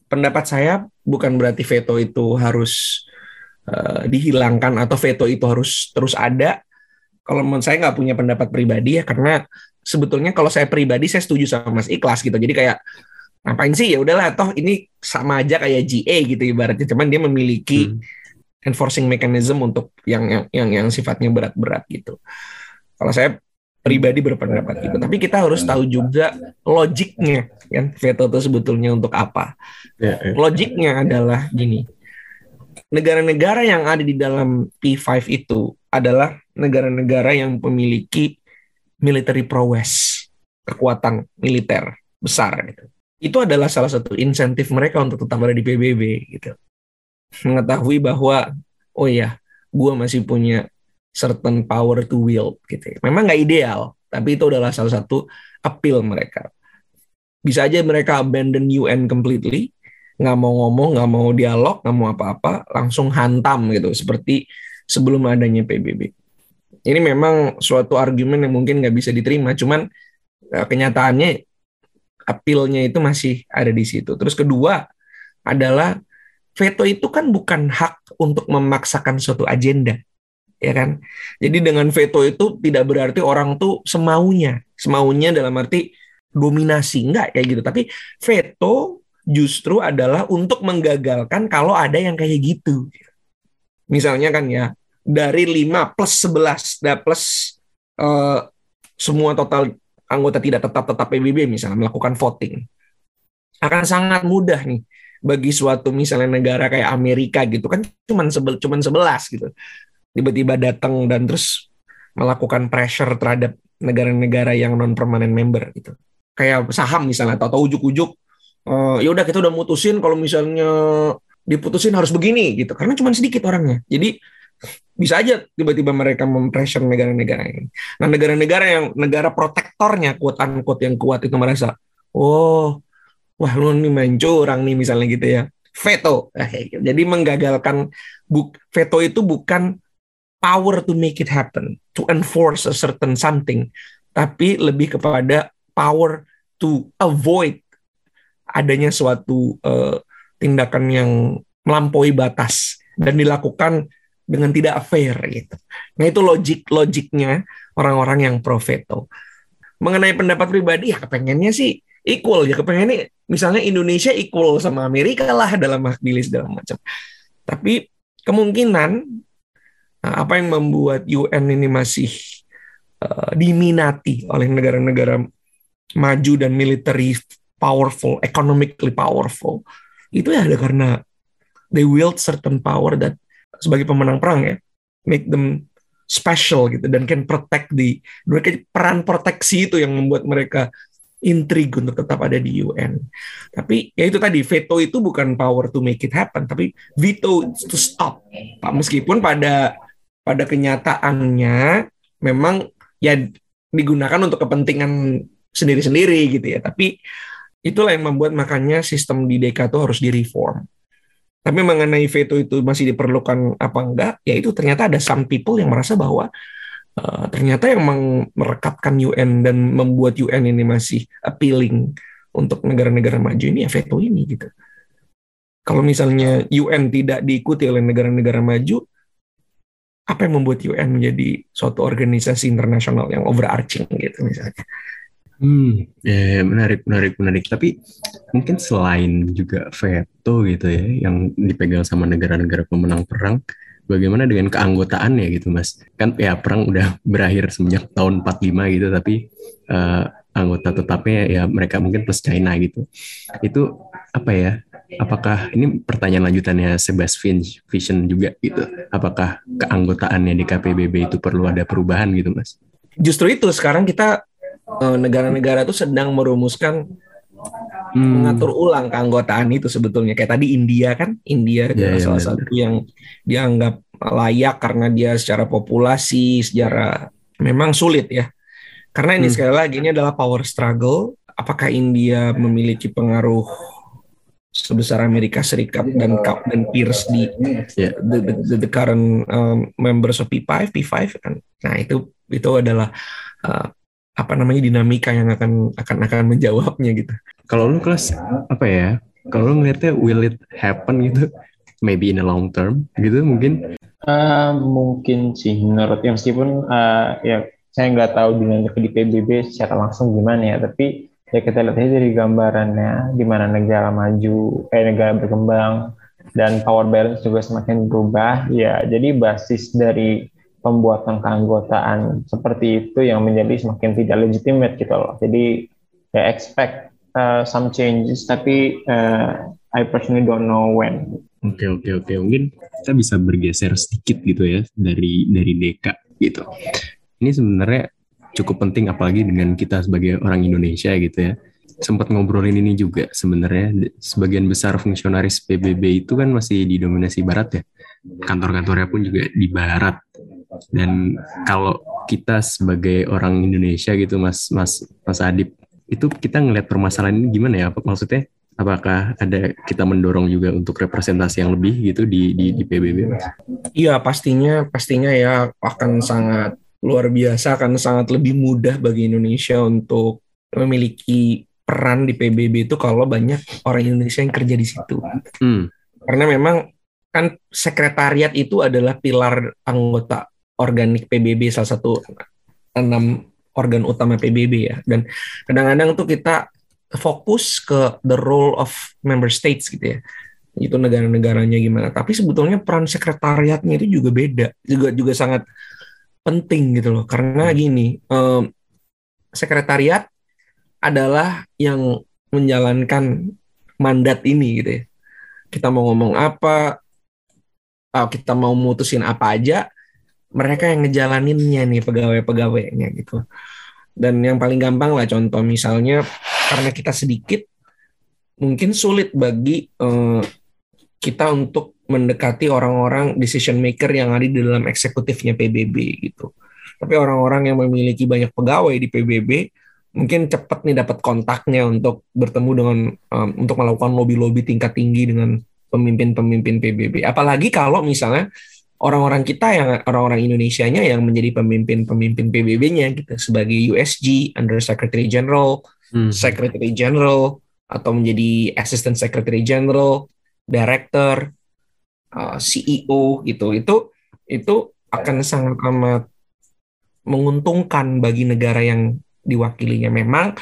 pendapat saya bukan berarti veto itu harus uh, dihilangkan atau veto itu harus terus ada. Kalau menurut saya nggak punya pendapat pribadi ya karena sebetulnya kalau saya pribadi saya setuju sama Mas Ikhlas gitu. Jadi kayak ngapain sih? Ya udahlah toh ini sama aja kayak GA gitu ibaratnya. Cuman dia memiliki hmm. enforcing mechanism untuk yang yang yang, yang sifatnya berat-berat gitu. Kalau saya pribadi berpendapat gitu. Tapi kita harus tahu juga logiknya kan? Veto itu sebetulnya untuk apa? Ya, ya. logiknya adalah gini. Negara-negara yang ada di dalam P5 itu adalah negara-negara yang memiliki military prowess kekuatan militer besar gitu itu adalah salah satu insentif mereka untuk tetap ada di PBB gitu. Mengetahui bahwa oh ya, gue masih punya certain power to wield gitu. Memang nggak ideal, tapi itu adalah salah satu appeal mereka. Bisa aja mereka abandon UN completely, nggak mau ngomong, nggak mau dialog, nggak mau apa-apa, langsung hantam gitu, seperti sebelum adanya PBB. Ini memang suatu argumen yang mungkin nggak bisa diterima, cuman eh, kenyataannya appeal-nya itu masih ada di situ. Terus kedua adalah veto itu kan bukan hak untuk memaksakan suatu agenda, ya kan? Jadi dengan veto itu tidak berarti orang tuh semaunya, semaunya dalam arti dominasi enggak kayak gitu. Tapi veto justru adalah untuk menggagalkan kalau ada yang kayak gitu. Misalnya kan ya, dari 5 plus 11, da plus uh, semua total anggota tidak tetap-tetap PBB misalnya melakukan voting. Akan sangat mudah nih bagi suatu misalnya negara kayak Amerika gitu kan cuman sebel cuman 11 gitu. Tiba-tiba datang dan terus melakukan pressure terhadap negara-negara yang non permanent member gitu. Kayak saham misalnya atau ujuk-ujuk uh, ya udah kita udah mutusin kalau misalnya diputusin harus begini gitu karena cuma sedikit orangnya jadi bisa aja tiba-tiba mereka mempressure negara-negara ini. Nah negara-negara yang negara protektornya kuat unquote yang kuat itu merasa, oh, wah lu nih main curang nih misalnya gitu ya, veto. Gitu. Jadi menggagalkan buk, veto itu bukan power to make it happen, to enforce a certain something, tapi lebih kepada power to avoid adanya suatu uh, tindakan yang melampaui batas dan dilakukan dengan tidak fair gitu. Nah itu logik logiknya orang-orang yang pro veto. Mengenai pendapat pribadi ya kepengennya sih equal ya kepengennya misalnya Indonesia equal sama Amerika lah dalam hak pilih segala macam. Tapi kemungkinan nah, apa yang membuat UN ini masih uh, diminati oleh negara-negara maju dan military powerful, economically powerful. Itu ya ada karena they wield certain power that sebagai pemenang perang ya, make them special gitu dan can protect the mereka peran proteksi itu yang membuat mereka intrig untuk tetap ada di UN. Tapi ya itu tadi veto itu bukan power to make it happen, tapi veto to stop. Pak meskipun pada pada kenyataannya memang ya digunakan untuk kepentingan sendiri-sendiri gitu ya. Tapi Itulah yang membuat makanya sistem di DK itu harus direform. Tapi mengenai veto itu masih diperlukan apa enggak, ya itu ternyata ada some people yang merasa bahwa uh, ternyata yang merekatkan UN dan membuat UN ini masih appealing untuk negara-negara maju ini ya veto ini gitu. Kalau misalnya UN tidak diikuti oleh negara-negara maju, apa yang membuat UN menjadi suatu organisasi internasional yang overarching gitu misalnya. Hmm, ya, menarik, menarik, menarik. Tapi mungkin selain juga veto gitu ya, yang dipegang sama negara-negara pemenang perang, bagaimana dengan keanggotaannya gitu, Mas? Kan ya perang udah berakhir semenjak tahun 45 gitu, tapi uh, anggota tetapnya ya mereka mungkin plus China gitu. Itu apa ya? Apakah ini pertanyaan lanjutannya Sebastian Vision juga gitu? Apakah keanggotaannya di KPBB itu perlu ada perubahan gitu, Mas? Justru itu sekarang kita negara-negara itu sedang merumuskan hmm. mengatur ulang keanggotaan itu sebetulnya. Kayak tadi India kan? India yeah, adalah yeah, salah satu yang dianggap layak karena dia secara populasi secara memang sulit ya. Karena ini hmm. sekali lagi ini adalah power struggle. Apakah India memiliki pengaruh sebesar Amerika Serikat dan dan peers di yeah. the, the, the current um, members of P5 P5 kan? Nah itu itu adalah uh, apa namanya dinamika yang akan akan akan menjawabnya gitu. Kalau lu kelas apa ya? Kalau lu ngeliatnya will it happen gitu? Maybe in a long term gitu mungkin? Uh, mungkin sih menurut ya meskipun uh, ya saya nggak tahu dinamika di PBB secara langsung gimana ya, tapi ya kita lihat aja dari gambarannya di mana negara maju, eh negara berkembang dan power balance juga semakin berubah. Ya, jadi basis dari pembuatan keanggotaan seperti itu yang menjadi semakin tidak legitimate gitu loh. Jadi ya expect uh, some changes tapi uh, I personally don't know when. Oke okay, oke okay, oke okay. mungkin kita bisa bergeser sedikit gitu ya dari dari deka gitu. Ini sebenarnya cukup penting apalagi dengan kita sebagai orang Indonesia gitu ya. Sempat ngobrolin ini juga sebenarnya sebagian besar fungsionaris PBB itu kan masih didominasi barat ya. Kantor-kantornya pun juga di barat dan kalau kita sebagai orang Indonesia gitu, Mas Mas Mas Adip, itu kita ngelihat permasalahan ini gimana ya? Maksudnya apakah ada kita mendorong juga untuk representasi yang lebih gitu di di, di PBB Mas? Iya pastinya pastinya ya akan sangat luar biasa akan sangat lebih mudah bagi Indonesia untuk memiliki peran di PBB itu kalau banyak orang Indonesia yang kerja di situ. Hmm. Karena memang kan sekretariat itu adalah pilar anggota organik PBB salah satu enam organ utama PBB ya. Dan kadang-kadang tuh kita fokus ke the role of member states gitu ya. Itu negara-negaranya gimana. Tapi sebetulnya peran sekretariatnya itu juga beda juga juga sangat penting gitu loh. Karena gini um, sekretariat adalah yang menjalankan mandat ini gitu ya. Kita mau ngomong apa oh, kita mau mutusin apa aja mereka yang ngejalaninnya nih pegawai-pegawainya gitu dan yang paling gampang lah contoh misalnya karena kita sedikit mungkin sulit bagi uh, kita untuk mendekati orang-orang decision maker yang ada di dalam eksekutifnya PBB gitu. Tapi orang-orang yang memiliki banyak pegawai di PBB mungkin cepat nih dapat kontaknya untuk bertemu dengan um, untuk melakukan lobby-lobby tingkat tinggi dengan pemimpin-pemimpin PBB. Apalagi kalau misalnya orang-orang kita yang orang-orang Indonesia-nya yang menjadi pemimpin-pemimpin PBB-nya gitu sebagai USG, Under Secretary General, hmm. Secretary General atau menjadi Assistant Secretary General, Director, uh, CEO gitu. Itu itu akan sangat amat menguntungkan bagi negara yang diwakilinya. Memang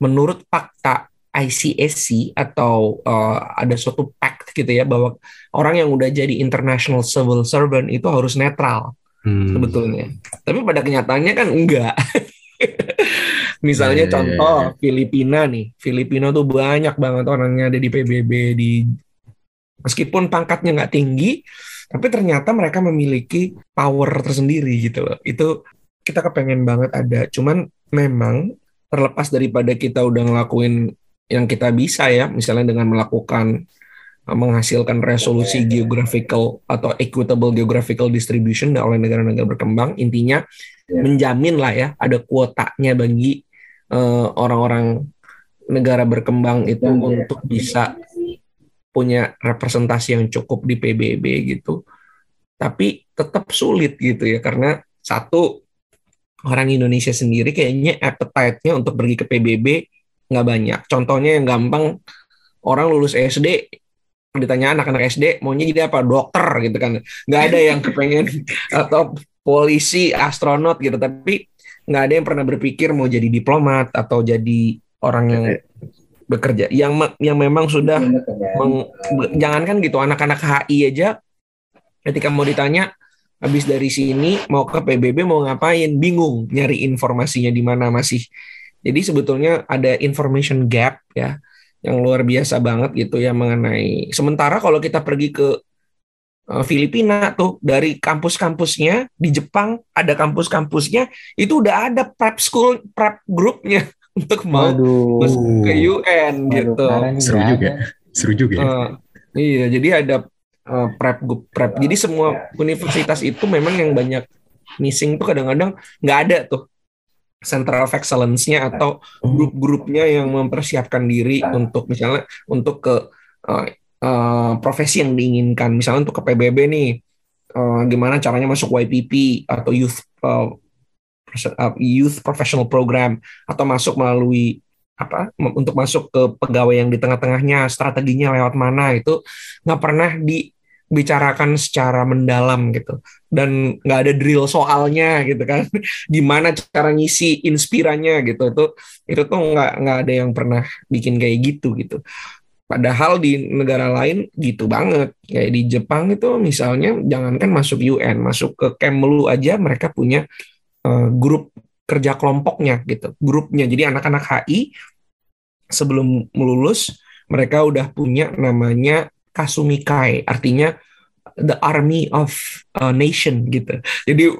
menurut fakta ICSC atau uh, ada suatu pact gitu ya bahwa orang yang udah jadi international civil servant itu harus netral hmm. sebetulnya. Tapi pada kenyataannya kan enggak. Misalnya yeah, ya, contoh yeah, yeah. Filipina nih, Filipina tuh banyak banget orangnya ada di PBB di meskipun pangkatnya nggak tinggi, tapi ternyata mereka memiliki power tersendiri gitu loh. Itu kita kepengen banget ada. Cuman memang terlepas daripada kita udah ngelakuin yang kita bisa ya, misalnya dengan melakukan uh, menghasilkan resolusi geographical atau equitable geographical distribution oleh negara-negara berkembang, intinya yeah. menjamin lah ya ada kuotanya bagi uh, orang-orang uh, negara berkembang itu yeah, untuk yeah. bisa punya representasi yang cukup di PBB gitu. Tapi tetap sulit gitu ya karena satu orang Indonesia sendiri kayaknya appetite-nya untuk pergi ke PBB nggak banyak. Contohnya yang gampang orang lulus SD ditanya anak-anak SD maunya jadi apa? Dokter gitu kan. Nggak ada yang kepengen atau polisi astronot gitu. Tapi nggak ada yang pernah berpikir mau jadi diplomat atau jadi orang yang bekerja. Yang yang memang sudah meng, jangankan gitu anak-anak HI aja ketika mau ditanya habis dari sini mau ke PBB mau ngapain? Bingung nyari informasinya di mana masih jadi sebetulnya ada information gap ya yang luar biasa banget gitu ya mengenai sementara kalau kita pergi ke uh, Filipina tuh dari kampus-kampusnya di Jepang ada kampus-kampusnya itu udah ada prep school prep grupnya untuk mau Waduh. masuk ke UN Waduh, gitu. Seru juga. Seru juga. Ya. Uh, iya, jadi ada uh, prep group prep. Jadi semua universitas itu memang yang banyak missing tuh kadang-kadang nggak ada tuh center of excellence-nya atau grup-grupnya yang mempersiapkan diri untuk misalnya untuk ke uh, uh, profesi yang diinginkan. Misalnya untuk ke PBB nih uh, gimana caranya masuk YPP atau youth uh, youth professional program atau masuk melalui apa untuk masuk ke pegawai yang di tengah-tengahnya strateginya lewat mana itu nggak pernah di bicarakan secara mendalam gitu. Dan nggak ada drill soalnya gitu kan. Gimana cara ngisi inspiranya gitu. Itu itu tuh nggak nggak ada yang pernah bikin kayak gitu gitu. Padahal di negara lain gitu banget. Kayak di Jepang itu misalnya jangankan masuk UN masuk ke Kemlu aja mereka punya uh, grup kerja kelompoknya gitu. Grupnya. Jadi anak-anak HI sebelum melulus mereka udah punya namanya Kasumikai, artinya the army of a nation gitu. Jadi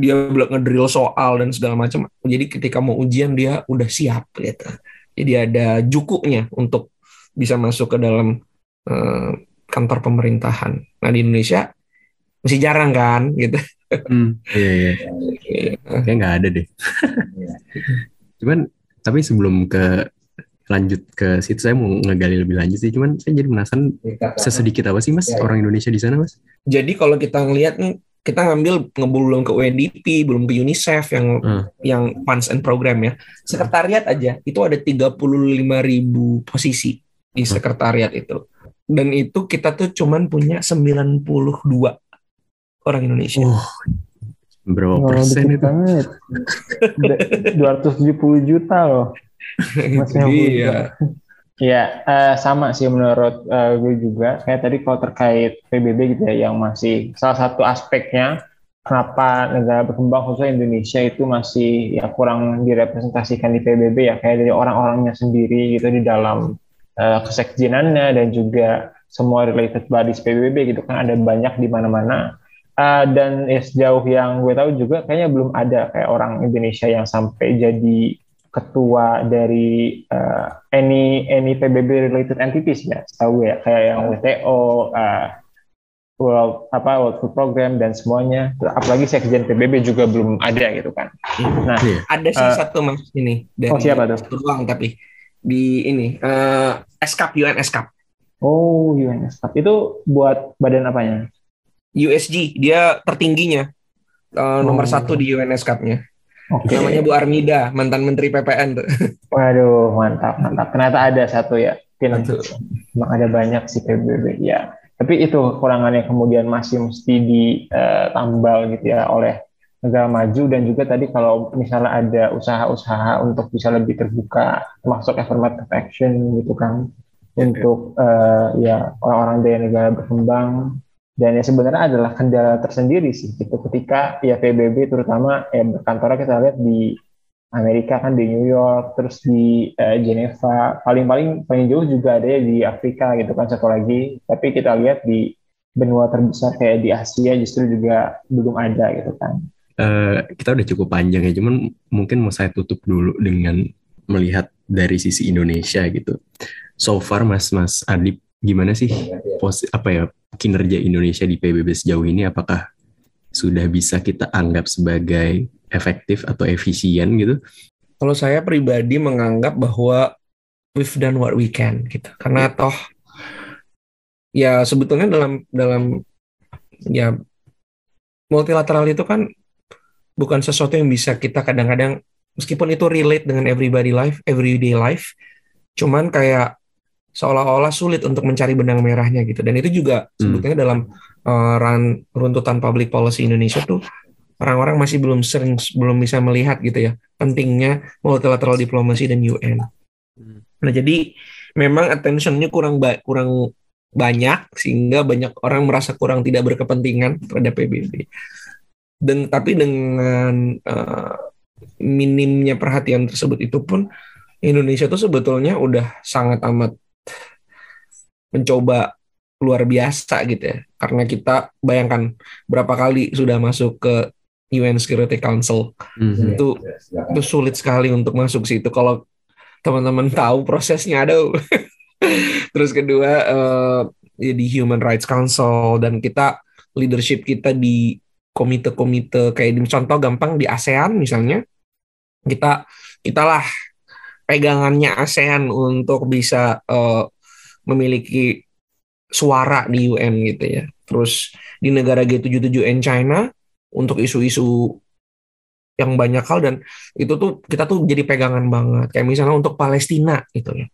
dia bilang ngedrill soal dan segala macam. Jadi ketika mau ujian dia udah siap gitu. Jadi ada jukunya untuk bisa masuk ke dalam uh, kantor pemerintahan. Nah di Indonesia masih jarang kan gitu. Hmm, iya iya. Kayaknya nggak ada deh. Cuman tapi sebelum ke lanjut ke situ saya mau ngegali lebih lanjut sih cuman saya jadi penasaran sesedikit apa sih mas ya, ya. orang Indonesia di sana mas jadi kalau kita ngelihat nih kita ngambil ngebulung ke UNDP belum ke UNICEF yang hmm. yang funds and program ya sekretariat aja itu ada 35 ribu posisi di hmm. sekretariat itu dan itu kita tuh cuman punya 92 orang Indonesia oh, berapa persen itu? Banget. 270 juta loh. Jadi ya, Ya, eh, sama sih menurut eh, gue juga. Kayak tadi kalau terkait PBB gitu ya, yang masih salah satu aspeknya kenapa negara berkembang khususnya Indonesia itu masih ya kurang direpresentasikan di PBB ya, kayak dari orang-orangnya sendiri gitu di dalam eh, kesekjenannya dan juga semua related bodies PBB gitu kan ada banyak di mana-mana. Eh, dan ya sejauh yang gue tahu juga kayaknya belum ada kayak orang Indonesia yang sampai jadi ketua dari uh, any any PBB related entities ya tahu ya kayak yang WTO uh, World apa World Food Program dan semuanya. Apalagi sekjen PBB juga belum ada gitu kan. Nah Iya. ada sih Eh, satu mas ini. Dari oh, siapa tuh? doang tapi di ini eh SCAP UN SCAP oh UNSCAP itu buat badan apanya? USG dia tertingginya eh, nomor Oh. satu di UN SCAP-nya oke. Namanya Bu Armida mantan Menteri PPN tuh. Waduh mantap mantap. Ternyata ada satu ya Satu. emang ada banyak sih PBB ya. Tapi itu kekurangannya kemudian masih mesti ditambal gitu ya oleh negara maju dan juga tadi kalau misalnya ada usaha-usaha untuk bisa lebih terbuka termasuk affirmative action gitu kan untuk eh, ya orang-orang dari negara berkembang dan ya sebenarnya adalah kendala tersendiri sih gitu ketika ya PBB terutama ya berkantornya kita lihat di Amerika kan di New York, terus di eh, Geneva, paling-paling paling jauh juga ada ya di Afrika gitu kan satu lagi. Tapi kita lihat di benua terbesar kayak di Asia justru juga belum ada gitu kan. Eh, kita udah cukup panjang ya, cuman mungkin mau saya tutup dulu dengan melihat dari sisi Indonesia gitu. So far, Mas Mas Adip, gimana sih posi apa ya kinerja Indonesia di PBB sejauh ini? Apakah sudah bisa kita anggap sebagai efektif atau efisien gitu? kalau saya pribadi menganggap bahwa we've done what we can gitu karena toh ya sebetulnya dalam dalam ya multilateral itu kan bukan sesuatu yang bisa kita kadang-kadang meskipun itu relate dengan everybody life everyday life cuman kayak seolah-olah sulit untuk mencari benang merahnya gitu dan itu juga Hmm. sebetulnya dalam uh, ran- runtutan public policy Indonesia tuh orang-orang masih belum sering belum bisa melihat gitu ya pentingnya multilateral diplomasi dan UN. Hmm. Nah jadi memang attentionnya kurang ba- kurang banyak sehingga banyak orang merasa kurang tidak berkepentingan terhadap PBB. Dan tapi dengan eh, minimnya perhatian tersebut itu pun Indonesia tuh sebetulnya udah sangat amat mencoba luar biasa gitu ya. Karena kita bayangkan berapa kali sudah masuk ke UN Security Council Mhm. itu itu sulit sekali untuk masuk situ kalau teman-teman tahu prosesnya ada terus kedua eh, ya di Human Rights Council dan kita leadership kita di komite-komite kayak di contoh gampang di ASEAN misalnya kita kitalah pegangannya ASEAN untuk bisa eh, memiliki suara di UN gitu ya. Terus di negara G77N China untuk isu-isu yang banyak hal dan itu tuh kita tuh jadi pegangan banget. Kayak misalnya untuk Palestina gitu ya.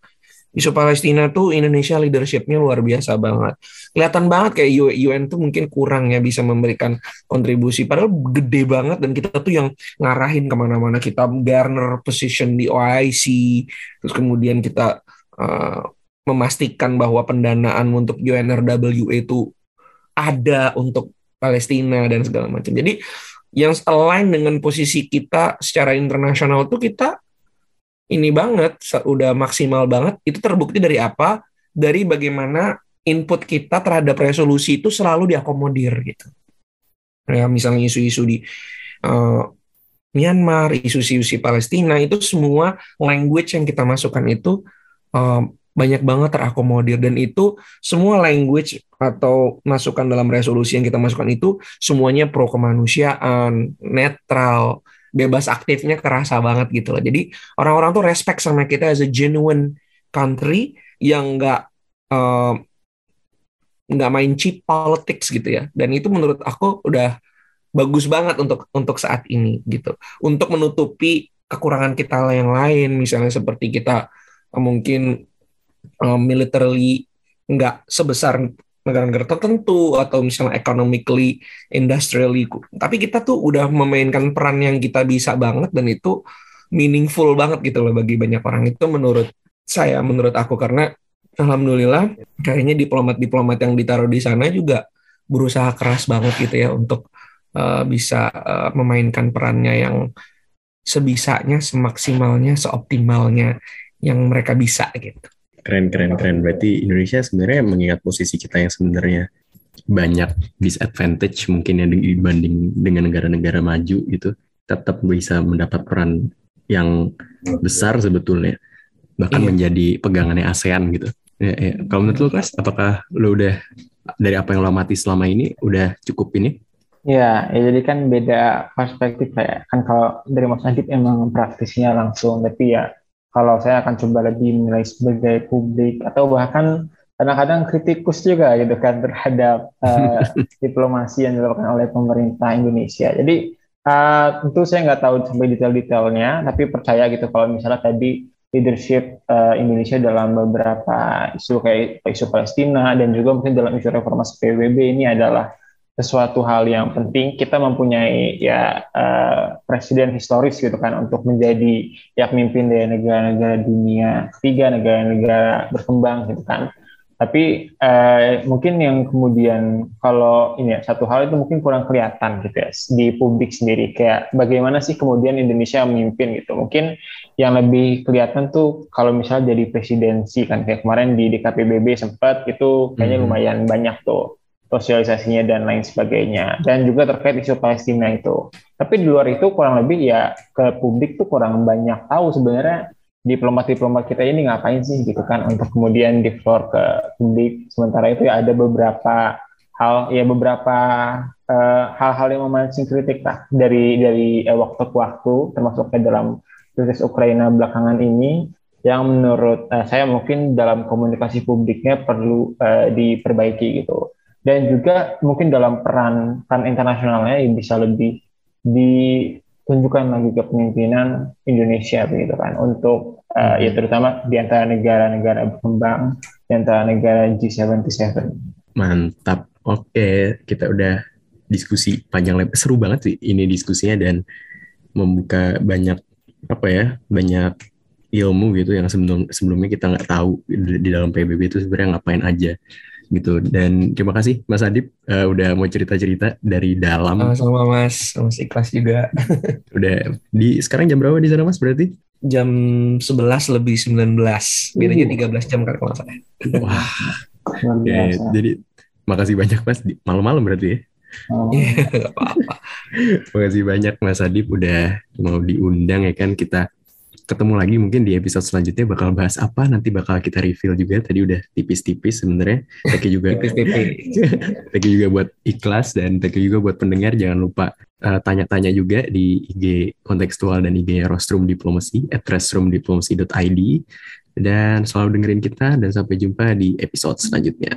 Isu Palestina tuh Indonesia leadershipnya luar biasa banget. Kelihatan banget kayak UN tuh mungkin kurang ya bisa memberikan kontribusi. Padahal gede banget dan kita tuh yang ngarahin ke mana-mana. Kita garner position di OIC terus kemudian kita uh, memastikan bahwa pendanaan untuk UNRWA itu ada untuk Palestina dan segala macam. Jadi yang align dengan posisi kita secara internasional tuh kita ini banget udah maksimal banget. Itu terbukti dari apa? Dari bagaimana input kita terhadap resolusi itu selalu diakomodir gitu. Ya misalnya isu-isu di eh, Myanmar isu-isu Palestina itu semua language yang kita masukkan itu eh, banyak banget terakomodir dan itu semua language atau masukan dalam resolusi yang kita masukkan itu semuanya pro kemanusiaan, netral, bebas aktifnya kerasa banget gitu loh. Jadi orang-orang tuh respect sama kita as a genuine country yang nggak eh, nggak main cheap politics gitu ya. Dan itu menurut aku udah bagus banget untuk untuk saat ini gitu. Untuk menutupi kekurangan kita yang lain, misalnya seperti kita mungkin eh, militarily nggak sebesar negara-negara tertentu atau misalnya economically, industrially. Tapi kita tuh udah memainkan peran yang kita bisa banget dan itu meaningful banget gitu loh bagi banyak orang itu menurut saya menurut aku karena alhamdulillah kayaknya diplomat-diplomat yang ditaruh di sana juga berusaha keras banget gitu ya untuk uh, bisa uh, memainkan perannya yang sebisanya, semaksimalnya, seoptimalnya yang mereka bisa gitu. Keren, keren, keren. Berarti Indonesia sebenarnya mengingat posisi kita yang sebenarnya banyak disadvantage mungkin ya dibanding dengan negara-negara maju gitu, tetap bisa mendapat peran yang besar sebetulnya, bahkan iya. menjadi pegangannya ASEAN gitu. Ya, ya. Kalau menurut lo, Klas, apakah lo udah dari apa yang lo amati selama ini udah cukup ini? Ya, ya jadi kan beda perspektif kayak kan kalau dari Mas Adib emang praktisnya langsung, tapi ya kalau saya akan coba lebih menilai sebagai publik atau bahkan kadang-kadang kritikus juga gitu kan terhadap uh, diplomasi yang dilakukan oleh pemerintah Indonesia. Jadi uh, tentu saya nggak tahu sampai detail-detailnya, tapi percaya gitu kalau misalnya tadi leadership uh, Indonesia dalam beberapa isu kayak isu Palestina dan juga mungkin dalam isu reformasi PBB ini adalah sesuatu hal yang penting kita mempunyai ya uh, presiden historis gitu kan untuk menjadi ya pemimpin dari negara-negara dunia ketiga negara-negara berkembang gitu kan. Tapi uh, mungkin yang kemudian kalau ini ya satu hal itu mungkin kurang kelihatan gitu ya di publik sendiri. Kayak bagaimana sih kemudian Indonesia memimpin gitu. Mungkin yang lebih kelihatan tuh kalau misalnya jadi presidensi kan kayak kemarin di DKPBB sempat itu kayaknya hmm. lumayan banyak tuh sosialisasinya dan lain sebagainya. Dan juga terkait isu Palestina itu. Tapi di luar itu kurang lebih ya ke publik tuh kurang banyak tahu sebenarnya diplomat-diplomat kita ini ngapain sih gitu kan untuk kemudian di floor ke publik. Sementara itu ya ada beberapa hal ya beberapa eh, hal-hal uh, yang memancing kritik lah dari dari uh, waktu ke waktu termasuk ke dalam krisis Ukraina belakangan ini yang menurut uh, saya mungkin dalam komunikasi publiknya perlu uh, diperbaiki gitu dan juga mungkin dalam peran peran internasionalnya yang bisa lebih ditunjukkan lagi ke pemimpinan Indonesia begitu kan untuk uh, ya terutama di antara negara-negara berkembang di antara negara G77. Mantap. Oke, kita udah diskusi panjang lebar seru banget sih ini diskusinya dan membuka banyak apa ya banyak ilmu gitu yang sebelum sebelumnya kita nggak tahu di, di dalam PBB itu sebenarnya ngapain aja gitu. Dan terima kasih Mas Adip uh, udah mau cerita-cerita dari dalam. Sama-sama Mas. Mas ikhlas juga. Udah di sekarang jam berapa di sana Mas berarti? Jam 11 lebih 19 bedanya uh. 13 jam kalau saya wah. Ya, jadi makasih banyak Mas malam-malam berarti ya? Oh. Apa-apa. Makasih banyak Mas Adip udah mau diundang ya kan? Kita ketemu lagi mungkin di episode selanjutnya bakal bahas apa nanti bakal kita reveal juga. Tadi udah tipis-tipis sebenarnya. Thank you juga. Thank you juga buat ikhlas dan thank you juga buat pendengar. Jangan lupa eh, tanya-tanya juga di IG kontekstual dan IG Rostrum Diplomacy at rostrumdiplomacy.id dan selalu dengerin kita dan sampai jumpa di episode selanjutnya.